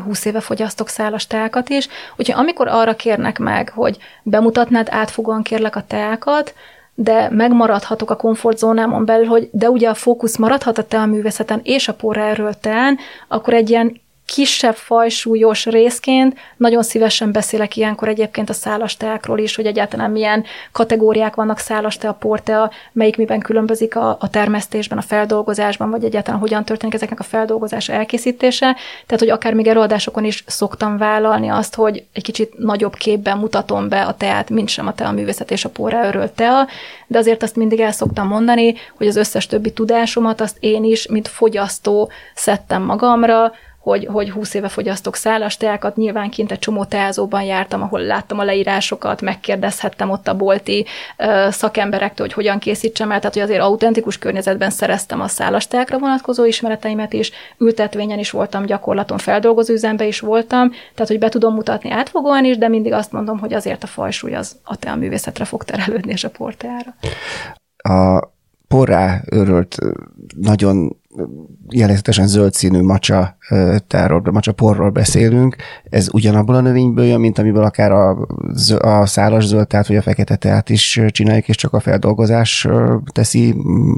20 éve fogyasztok szálas teákat is. Úgyhogy amikor arra kérnek meg, hogy bemutatnád átfogóan kérlek a teákat, de megmaradhatok a komfortzónámon belül, hogy de ugye a fókusz maradhat a teaművészeten és a porráról teán, akkor egy ilyen kisebb fajsúlyos részként nagyon szívesen beszélek ilyenkor egyébként a szálasteákról is, hogy egyáltalán milyen kategóriák vannak szálastea, portea, melyik miben különbözik a, a termesztésben, a feldolgozásban, vagy egyáltalán hogyan történik ezeknek a feldolgozása, elkészítése. Tehát, hogy akár még előadásokon is szoktam vállalni azt, hogy egy kicsit nagyobb képben mutatom be a teát, mint sem a tea művészet és a porra tea, de azért azt mindig el szoktam mondani, hogy az összes többi tudásomat azt én is, mint fogyasztó szedtem magamra, hogy, hogy 20 éve fogyasztok szálas teákat, nyilván kint egy csomó teázóban jártam, ahol láttam a leírásokat, megkérdezhettem ott a bolti uh, szakemberektől, hogy hogyan készítsem el, tehát hogy azért autentikus környezetben szereztem a szálas teákra vonatkozó ismereteimet is, ültetvényen is voltam, gyakorlaton feldolgozó üzembe is voltam, tehát hogy be tudom mutatni átfogóan is, de mindig azt mondom, hogy azért a fajsúly az a teaművészetre fog terelődni, és a porteára. A porrá örölt, nagyon jellegzetesen zöld színű macsa tárról, macsa porról beszélünk, ez ugyanabból a növényből jön, mint amiből akár a, a szálas zöld teát vagy a fekete teát is csináljuk, és csak a feldolgozás teszi mm,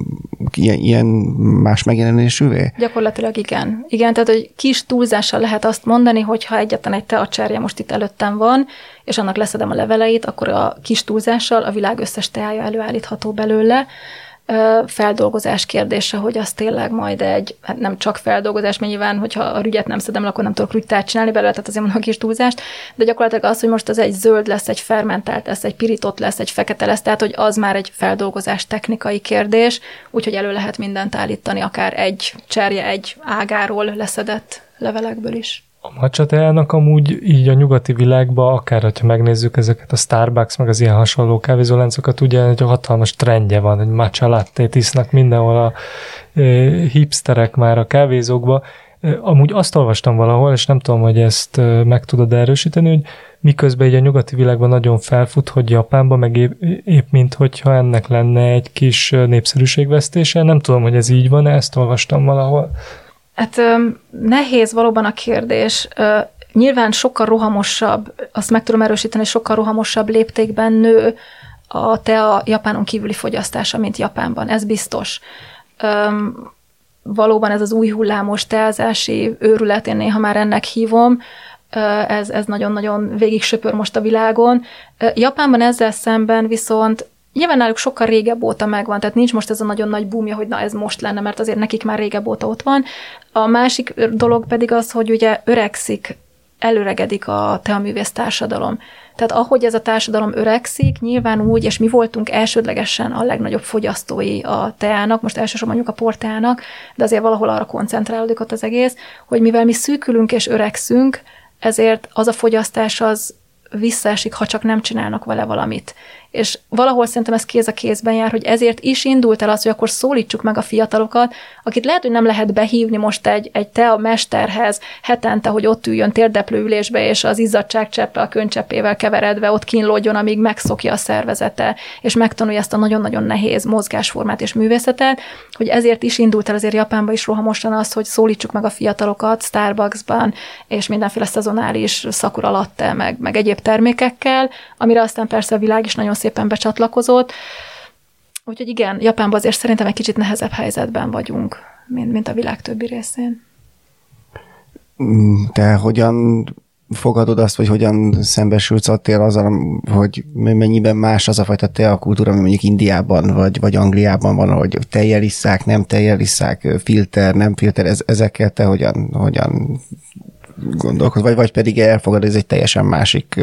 ilyen, ilyen más megjelenésűvé? Gyakorlatilag igen. Igen, tehát hogy kis túlzással lehet azt mondani, hogy ha egyetlen egy teacserje most itt előttem van, és annak leszedem a leveleit, akkor a kis túlzással a világ összes teája előállítható belőle, feldolgozás kérdése, hogy az tényleg majd egy, hát nem csak feldolgozás, mert nyilván, hogyha a rügyet nem szedem, akkor nem tudok rügytát csinálni belőle, tehát azért mondok kis túlzást, de gyakorlatilag az, hogy most az egy zöld lesz, egy fermentált lesz, egy pirított lesz, egy fekete lesz, tehát hogy az már egy feldolgozás technikai kérdés, úgyhogy elő lehet mindent állítani, akár egy cserje, egy ágáról leszedett levelekből is. A macsateának amúgy így a nyugati világban, akár ha megnézzük ezeket a Starbucks, meg az ilyen hasonló kávézóláncokat, ugye egy hatalmas trendje van, egy matcha latte isznak mindenhol a e, hipsterek már a kávézókba. E, amúgy azt olvastam valahol, és nem tudom, hogy ezt e, meg tudod erősíteni, hogy miközben így a nyugati világban nagyon felfut, hogy Japánban meg épp, épp mint hogyha ennek lenne egy kis népszerűségvesztése. Nem tudom, hogy ez így van, ezt olvastam valahol. Hát nehéz valóban a kérdés. Nyilván sokkal rohamosabb, azt meg tudom erősíteni, sokkal rohamosabb léptékben nő a tea Japánon kívüli fogyasztása, mint Japánban. Ez biztos. Valóban ez az új hullámos teázási őrület, én néha már ennek hívom, ez, ez nagyon-nagyon végig söpör most a világon. Japánban ezzel szemben viszont Nyilván náluk sokkal régebb óta megvan, tehát nincs most ez a nagyon nagy búmja, hogy na ez most lenne, mert azért nekik már régebb óta ott van. A másik dolog pedig az, hogy ugye öregszik, előregedik a teaművész társadalom. Tehát ahogy ez a társadalom öregszik, nyilván úgy, és mi voltunk elsődlegesen a legnagyobb fogyasztói a teának, most elsősorban mondjuk a portának, de azért valahol arra koncentrálódik ott az egész, hogy mivel mi szűkülünk és öregszünk, ezért az a fogyasztás az visszaesik, ha csak nem csinálnak vele valamit és valahol szerintem ez kéz a kézben jár, hogy ezért is indult el az, hogy akkor szólítsuk meg a fiatalokat, akit lehet, hogy nem lehet behívni most egy, egy te a mesterhez hetente, hogy ott üljön térdeplő ülésbe, és az izzadságcseppe a könycseppével keveredve ott kínlódjon, amíg megszokja a szervezete, és megtanulja ezt a nagyon-nagyon nehéz mozgásformát és művészetet, hogy ezért is indult el azért Japánban is rohamosan az, hogy szólítsuk meg a fiatalokat Starbucksban, és mindenféle szezonális szakura latte, meg, meg egyéb termékekkel, amire aztán persze a világ is nagyon szépen becsatlakozott. Úgyhogy igen, Japánban azért szerintem egy kicsit nehezebb helyzetben vagyunk, mint, mint a világ többi részén. Te hogyan fogadod azt, vagy hogyan szembesülsz attél azzal, hogy mennyiben más az a fajta teakultúra, ami mondjuk Indiában vagy, vagy Angliában van, hogy tejjelisszák, nem tejjelisszák, filter, nem filter, ez, ezekkel te hogyan, hogyan gondolkod, vagy, vagy pedig elfogad, ez egy teljesen másik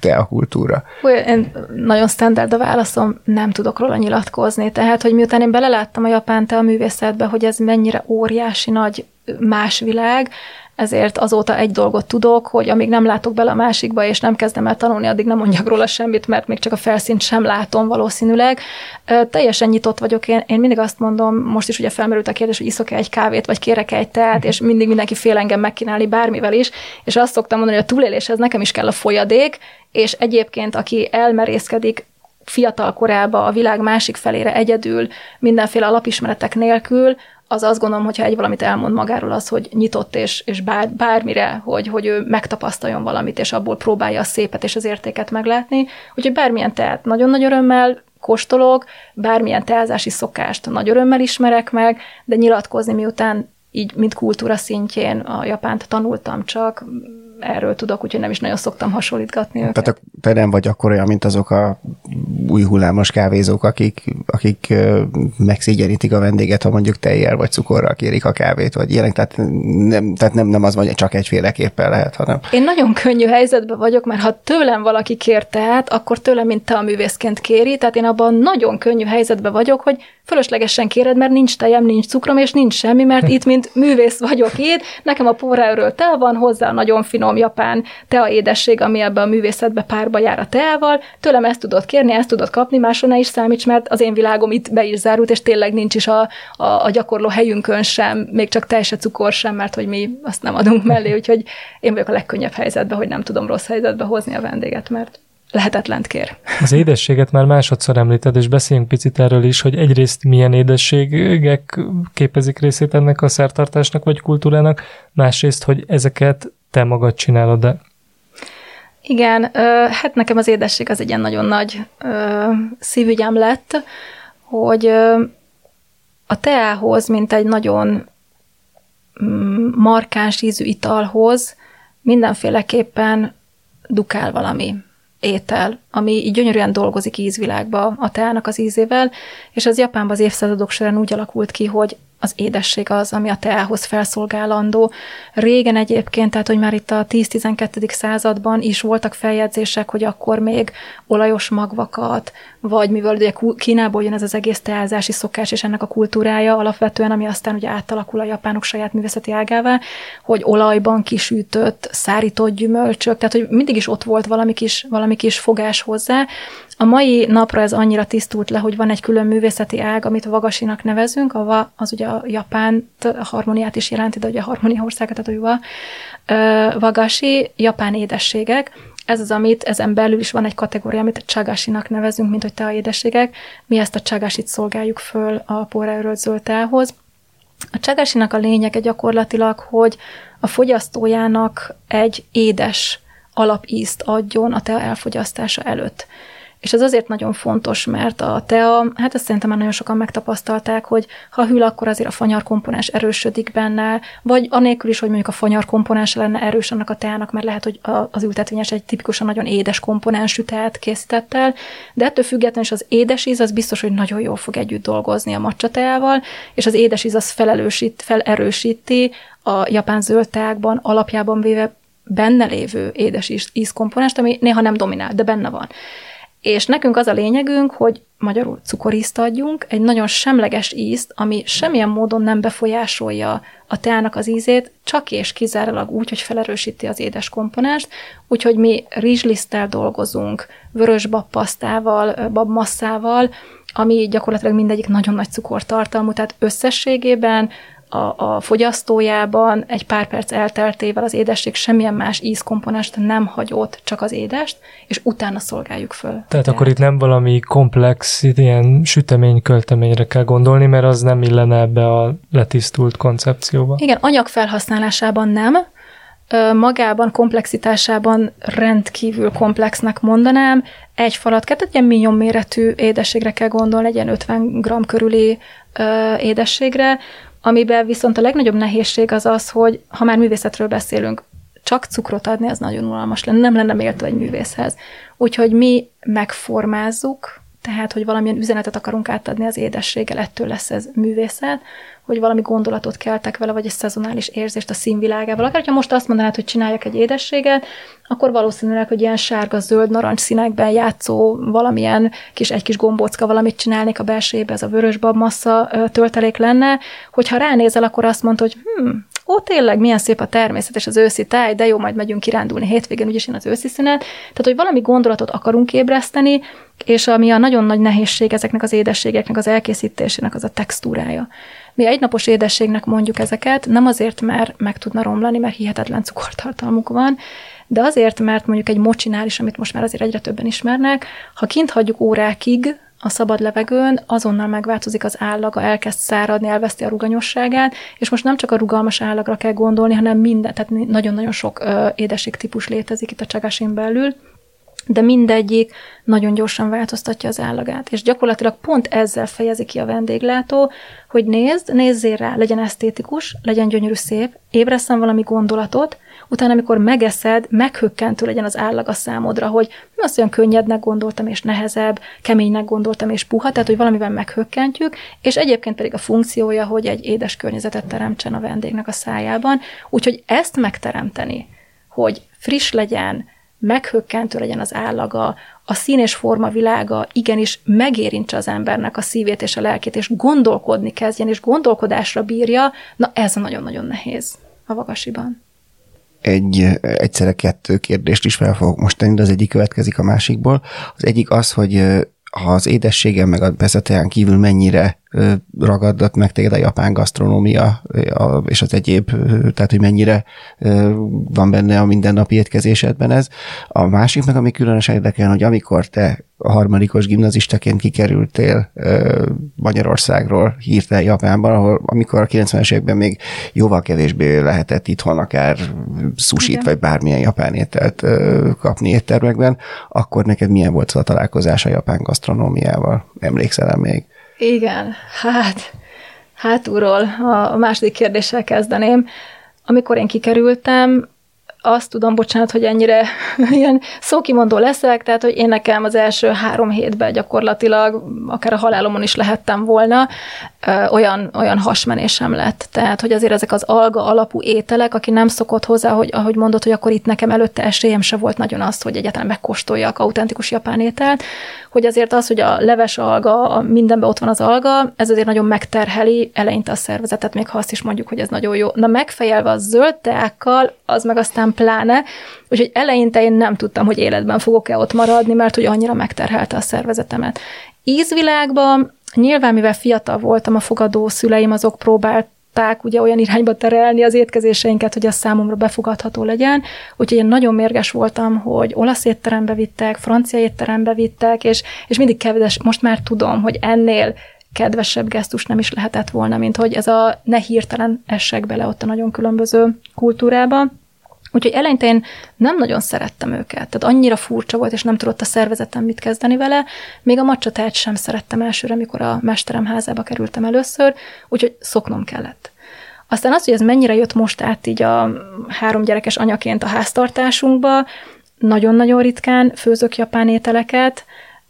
teakultúra? Én nagyon standard a válaszom, nem tudok róla nyilatkozni. Tehát, hogy miután én beleláttam a japán tea művészetbe, hogy ez mennyire óriási nagy más világ, ezért azóta egy dolgot tudok, hogy amíg nem látok bele a másikba, és nem kezdem el tanulni, addig nem mondjak róla semmit, mert még csak a felszínt sem látom valószínűleg. Teljesen nyitott vagyok, én, én mindig azt mondom, most is ugye felmerült a kérdés, hogy iszok-e egy kávét, vagy kérek egy teát, és mindig mindenki fél engem megkínálni bármivel is, és azt szoktam mondani, hogy a túléléshez nekem is kell a folyadék, és egyébként, aki elmerészkedik, fiatal korába a világ másik felére egyedül, mindenféle alapismeretek nélkül, az azt gondolom, hogyha egy valamit elmond magáról az, hogy nyitott és, és bár, bármire, hogy, hogy ő megtapasztaljon valamit, és abból próbálja a szépet és az értéket meglátni. Úgyhogy bármilyen tehet nagyon nagy örömmel kóstolok, bármilyen teázási szokást nagy örömmel ismerek meg, de nyilatkozni miután így, mint kultúra szintjén a japánt tanultam csak, erről tudok, úgyhogy nem is nagyon szoktam hasonlítgatni őket. Tehát te nem vagy akkor olyan, mint azok a új hullámos kávézók, akik, akik megszégyenítik a vendéget, ha mondjuk tejjel vagy cukorral kérik a kávét, vagy ilyenek, tehát nem, tehát nem, nem az van, hogy csak egyféleképpen lehet, hanem... Én nagyon könnyű helyzetben vagyok, mert ha tőlem valaki kér teát, akkor tőlem, mint te a művészként kéri, tehát én abban nagyon könnyű helyzetben vagyok, hogy fölöslegesen kéred, mert nincs tejem, nincs cukrom, és nincs semmi, mert itt, mint művész vagyok itt, nekem a póráról tel van, hozzá nagyon finom japán tea édesség, ami ebbe a művészetbe párba jár a teával, tőlem ezt tudod kérni, ezt tudod kapni, máson ne is számíts, mert az én világom itt be is zárult, és tényleg nincs is a, a, a gyakorló helyünkön sem, még csak tej se cukor sem, mert hogy mi azt nem adunk mellé, úgyhogy én vagyok a legkönnyebb helyzetben, hogy nem tudom rossz helyzetbe hozni a vendéget, mert lehetetlent kér. Az édességet már másodszor említed, és beszéljünk picit erről is, hogy egyrészt milyen édességek képezik részét ennek a szertartásnak vagy kultúrának, másrészt, hogy ezeket te magad csinálod-e? Igen, hát nekem az édesség az egy ilyen nagyon nagy szívügyem lett, hogy a teához, mint egy nagyon mm, markáns ízű italhoz mindenféleképpen dukál valami étel, ami gyönyörűen dolgozik ízvilágba a teának az ízével, és az Japánban az évszázadok során úgy alakult ki, hogy az édesség az, ami a teához felszolgálandó. Régen egyébként, tehát hogy már itt a 10-12. században is voltak feljegyzések, hogy akkor még olajos magvakat, vagy mivel ugye Kínából jön ez az egész teázási szokás és ennek a kultúrája alapvetően, ami aztán ugye átalakul a japánok saját művészeti ágává, hogy olajban kisütött, szárított gyümölcsök, tehát hogy mindig is ott volt valami kis, valami kis fogás hozzá, a mai napra ez annyira tisztult le, hogy van egy külön művészeti ág, amit vagasinak nevezünk, a va, az ugye a japán harmóniát is jelenti, de ugye a harmónia országa, tehát a vagasi, japán édességek, ez az, amit ezen belül is van egy kategória, amit csagasinak nevezünk, mint hogy te a édességek. Mi ezt a csagasit szolgáljuk föl a porraörölt zöldtához. A csagasinak a lényege gyakorlatilag, hogy a fogyasztójának egy édes alapízt adjon a tea elfogyasztása előtt. És ez azért nagyon fontos, mert a tea, hát ezt szerintem már nagyon sokan megtapasztalták, hogy ha hűl, akkor azért a fanyar komponens erősödik benne, vagy anélkül is, hogy mondjuk a fanyar komponens lenne erős annak a teának, mert lehet, hogy az ültetvényes egy tipikusan nagyon édes komponensű teát készített el, de ettől függetlenül is az édes íz az biztos, hogy nagyon jól fog együtt dolgozni a macsa teával, és az édes íz az felerősít, felerősíti a japán zöld teákban alapjában véve benne lévő édes ízkomponest, ami néha nem dominál, de benne van. És nekünk az a lényegünk, hogy magyarul cukorízt adjunk, egy nagyon semleges ízt, ami semmilyen módon nem befolyásolja a teának az ízét, csak és kizárólag úgy, hogy felerősíti az édes komponást, úgyhogy mi rizsliszttel dolgozunk, vörös babpasztával, babmasszával, ami gyakorlatilag mindegyik nagyon nagy cukortartalmú, tehát összességében a, a fogyasztójában egy pár perc elteltével az édesség semmilyen más ízkomponást nem hagyott, csak az édest, és utána szolgáljuk föl. Tehát, Tehát akkor itt nem valami komplex, ilyen sütemény-költeményre kell gondolni, mert az nem illene ebbe a letisztult koncepcióba. Igen, anyag felhasználásában nem, magában, komplexitásában rendkívül komplexnek mondanám. Egy falat, egy ilyen minion méretű édességre kell gondolni, egy ilyen 50 g körüli édességre, Amiben viszont a legnagyobb nehézség az az, hogy ha már művészetről beszélünk, csak cukrot adni, az nagyon unalmas lenne, nem lenne méltó egy művészhez. Úgyhogy mi megformázzuk, tehát, hogy valamilyen üzenetet akarunk átadni az édességgel, ettől lesz ez művészet, hogy valami gondolatot keltek vele, vagy egy szezonális érzést a színvilágával. Akár, ha most azt mondanád, hogy csináljak egy édességet, akkor valószínűleg, hogy ilyen sárga, zöld, narancs színekben játszó valamilyen kis, egy kis gombócka valamit csinálnék a belsejébe, ez a vörös babmassa töltelék lenne, hogyha ránézel, akkor azt mondod, hogy hm, ó, tényleg, milyen szép a természet és az őszi táj, de jó, majd megyünk kirándulni hétvégén, úgyis én az őszi szünet. Tehát, hogy valami gondolatot akarunk ébreszteni, és ami a nagyon nagy nehézség ezeknek az édességeknek az elkészítésének, az a textúrája. Mi egynapos édességnek mondjuk ezeket, nem azért, mert meg tudna romlani, mert hihetetlen cukortartalmuk van, de azért, mert mondjuk egy mocsinál is, amit most már azért egyre többen ismernek, ha kint hagyjuk órákig, a szabad levegőn azonnal megváltozik az állaga, elkezd száradni, elveszti a ruganyosságát, és most nem csak a rugalmas állagra kell gondolni, hanem minden, tehát nagyon-nagyon sok édesség típus létezik itt a csagasin belül, de mindegyik nagyon gyorsan változtatja az állagát. És gyakorlatilag pont ezzel fejezi ki a vendéglátó, hogy nézd, nézzél rá, legyen esztétikus, legyen gyönyörű szép, ébreszem valami gondolatot, utána, amikor megeszed, meghökkentő legyen az állag a számodra, hogy azt olyan könnyednek gondoltam, és nehezebb, keménynek gondoltam, és puha, tehát, hogy valamivel meghökkentjük, és egyébként pedig a funkciója, hogy egy édes környezetet teremtsen a vendégnek a szájában. Úgyhogy ezt megteremteni, hogy friss legyen, meghökkentő legyen az állaga, a szín és forma világa igenis megérintse az embernek a szívét és a lelkét, és gondolkodni kezdjen, és gondolkodásra bírja, na ez nagyon-nagyon nehéz a vagasiban egy, egyszerre kettő kérdést is fel fogok most tenni, de az egyik következik a másikból. Az egyik az, hogy ha az édességem meg a vezetően kívül mennyire ragadott meg téged a japán gasztronómia és az egyéb, tehát hogy mennyire van benne a mindennapi étkezésedben ez. A másik meg, ami különösen érdekel, hogy amikor te a harmadikos gimnazistaként kikerültél Magyarországról hírtel Japánban, ahol amikor a 90-es években még jóval kevésbé lehetett itthon akár sushit vagy bármilyen japán ételt kapni éttermekben, akkor neked milyen volt az a találkozás a japán gasztronómiával? Emlékszel még? Igen, hát hátulról a második kérdéssel kezdeném. Amikor én kikerültem, azt tudom, bocsánat, hogy ennyire ilyen szókimondó leszek, tehát, hogy én nekem az első három hétben gyakorlatilag akár a halálomon is lehettem volna, olyan, olyan hasmenésem lett. Tehát, hogy azért ezek az alga alapú ételek, aki nem szokott hozzá, hogy ahogy mondod, hogy akkor itt nekem előtte esélyem se volt nagyon az, hogy egyáltalán megkóstoljak autentikus japán ételt, hogy azért az, hogy a leves alga, a mindenben ott van az alga, ez azért nagyon megterheli eleinte a szervezetet, még ha azt is mondjuk, hogy ez nagyon jó. Na megfejelve a zöld teákkal, az meg aztán pláne, úgyhogy eleinte én nem tudtam, hogy életben fogok-e ott maradni, mert hogy annyira megterhelte a szervezetemet. Ízvilágban nyilván, mivel fiatal voltam, a fogadó szüleim azok próbált ugye olyan irányba terelni az étkezéseinket, hogy az számomra befogadható legyen. Úgyhogy én nagyon mérges voltam, hogy olasz étterembe vittek, francia étterembe vittek, és, és mindig kedves, most már tudom, hogy ennél kedvesebb gesztus nem is lehetett volna, mint hogy ez a ne hirtelen essek bele ott a nagyon különböző kultúrába. Úgyhogy eleinte én nem nagyon szerettem őket, tehát annyira furcsa volt, és nem tudott a szervezetem mit kezdeni vele. Még a macsatát sem szerettem elsőre, amikor a mesterem házába kerültem először, úgyhogy szoknom kellett. Aztán az, hogy ez mennyire jött most át így a három gyerekes anyaként a háztartásunkba, nagyon-nagyon ritkán főzök japán ételeket,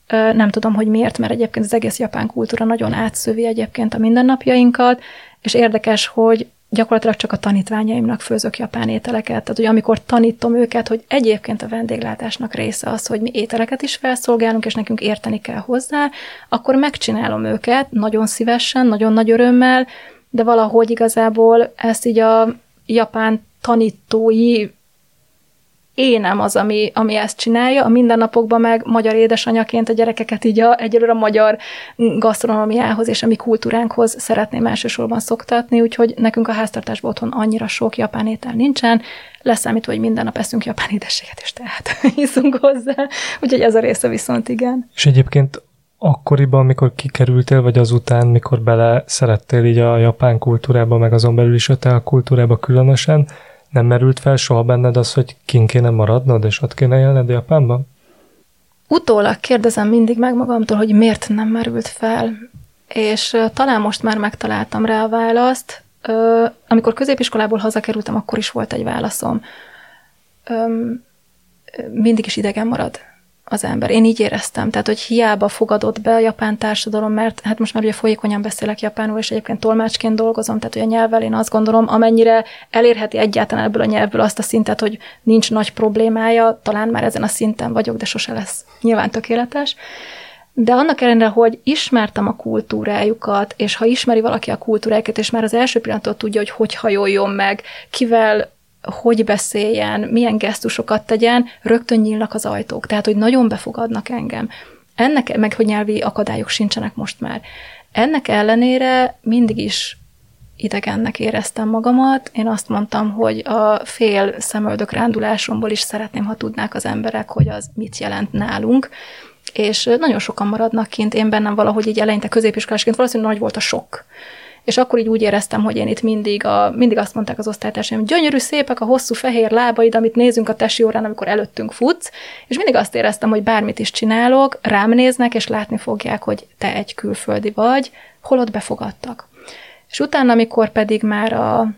nem tudom, hogy miért, mert egyébként az egész japán kultúra nagyon átszövi egyébként a mindennapjainkat, és érdekes, hogy gyakorlatilag csak a tanítványaimnak főzök japán ételeket. Tehát, hogy amikor tanítom őket, hogy egyébként a vendéglátásnak része az, hogy mi ételeket is felszolgálunk, és nekünk érteni kell hozzá, akkor megcsinálom őket nagyon szívesen, nagyon nagy örömmel, de valahogy igazából ezt így a japán tanítói énem az, ami, ami ezt csinálja, a mindennapokban meg magyar édesanyaként a gyerekeket így a, egyelőre a magyar gasztronómiához és a mi kultúránkhoz szeretném elsősorban szoktatni, úgyhogy nekünk a háztartásban otthon annyira sok japán étel nincsen, leszámítva, hogy minden nap eszünk japán édességet, és tehát hiszunk hozzá, úgyhogy ez a része viszont igen. És egyébként akkoriban, amikor kikerültél, vagy azután, mikor bele szerettél így a japán kultúrába, meg azon belül is a kultúrába különösen, nem merült fel soha benned az, hogy kin kéne maradnod, és ott kéne élned Japánban? Utólag kérdezem mindig meg magamtól, hogy miért nem merült fel. És talán most már megtaláltam rá a választ. Amikor középiskolából hazakerültem, akkor is volt egy válaszom. Mindig is idegen marad az ember. Én így éreztem, tehát hogy hiába fogadott be a japán társadalom, mert hát most már ugye folyékonyan beszélek japánul, és egyébként tolmácsként dolgozom, tehát hogy a nyelvvel én azt gondolom, amennyire elérheti egyáltalán ebből a nyelvből azt a szintet, hogy nincs nagy problémája, talán már ezen a szinten vagyok, de sose lesz nyilván tökéletes. De annak ellenére, hogy ismertem a kultúrájukat, és ha ismeri valaki a kultúrájukat, és már az első pillanattól tudja, hogy hogy hajoljon meg, kivel hogy beszéljen, milyen gesztusokat tegyen, rögtön nyílnak az ajtók. Tehát, hogy nagyon befogadnak engem. Ennek, meg hogy nyelvi akadályok sincsenek most már. Ennek ellenére mindig is idegennek éreztem magamat. Én azt mondtam, hogy a fél szemöldök rándulásomból is szeretném, ha tudnák az emberek, hogy az mit jelent nálunk. És nagyon sokan maradnak kint, én bennem valahogy így eleinte középiskolásként valószínűleg nagy volt a sok és akkor így úgy éreztem, hogy én itt mindig, a, mindig azt mondták az osztálytársaim, gyönyörű szépek a hosszú fehér lábaid, amit nézünk a tesi órán, amikor előttünk futsz, és mindig azt éreztem, hogy bármit is csinálok, rám néznek, és látni fogják, hogy te egy külföldi vagy, holott befogadtak. És utána, amikor pedig már a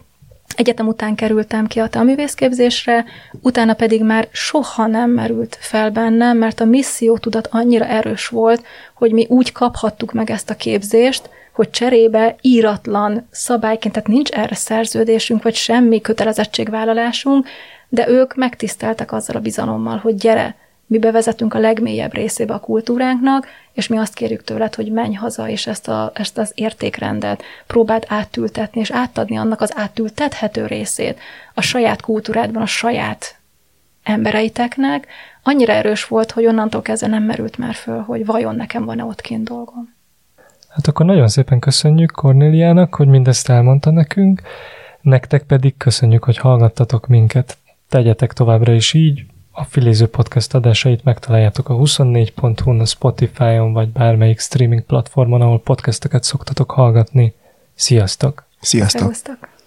egyetem után kerültem ki a tanművészképzésre, utána pedig már soha nem merült fel bennem, mert a misszió tudat annyira erős volt, hogy mi úgy kaphattuk meg ezt a képzést, hogy cserébe íratlan szabályként, tehát nincs erre szerződésünk, vagy semmi kötelezettségvállalásunk, de ők megtiszteltek azzal a bizalommal, hogy gyere, mi bevezetünk a legmélyebb részébe a kultúránknak, és mi azt kérjük tőled, hogy menj haza, és ezt, a, ezt az értékrendet próbáld átültetni, és átadni annak az átültethető részét a saját kultúrádban, a saját embereiteknek, annyira erős volt, hogy onnantól kezdve nem merült már föl, hogy vajon nekem van-e ott kint dolgom. Hát akkor nagyon szépen köszönjük Kornéliának, hogy mindezt elmondta nekünk, nektek pedig köszönjük, hogy hallgattatok minket. Tegyetek továbbra is így, a Filéző Podcast adásait megtaláljátok a 24.hu-n, a Spotify-on, vagy bármelyik streaming platformon, ahol podcasteket szoktatok hallgatni. Sziasztok! Sziasztok! Szervusztok!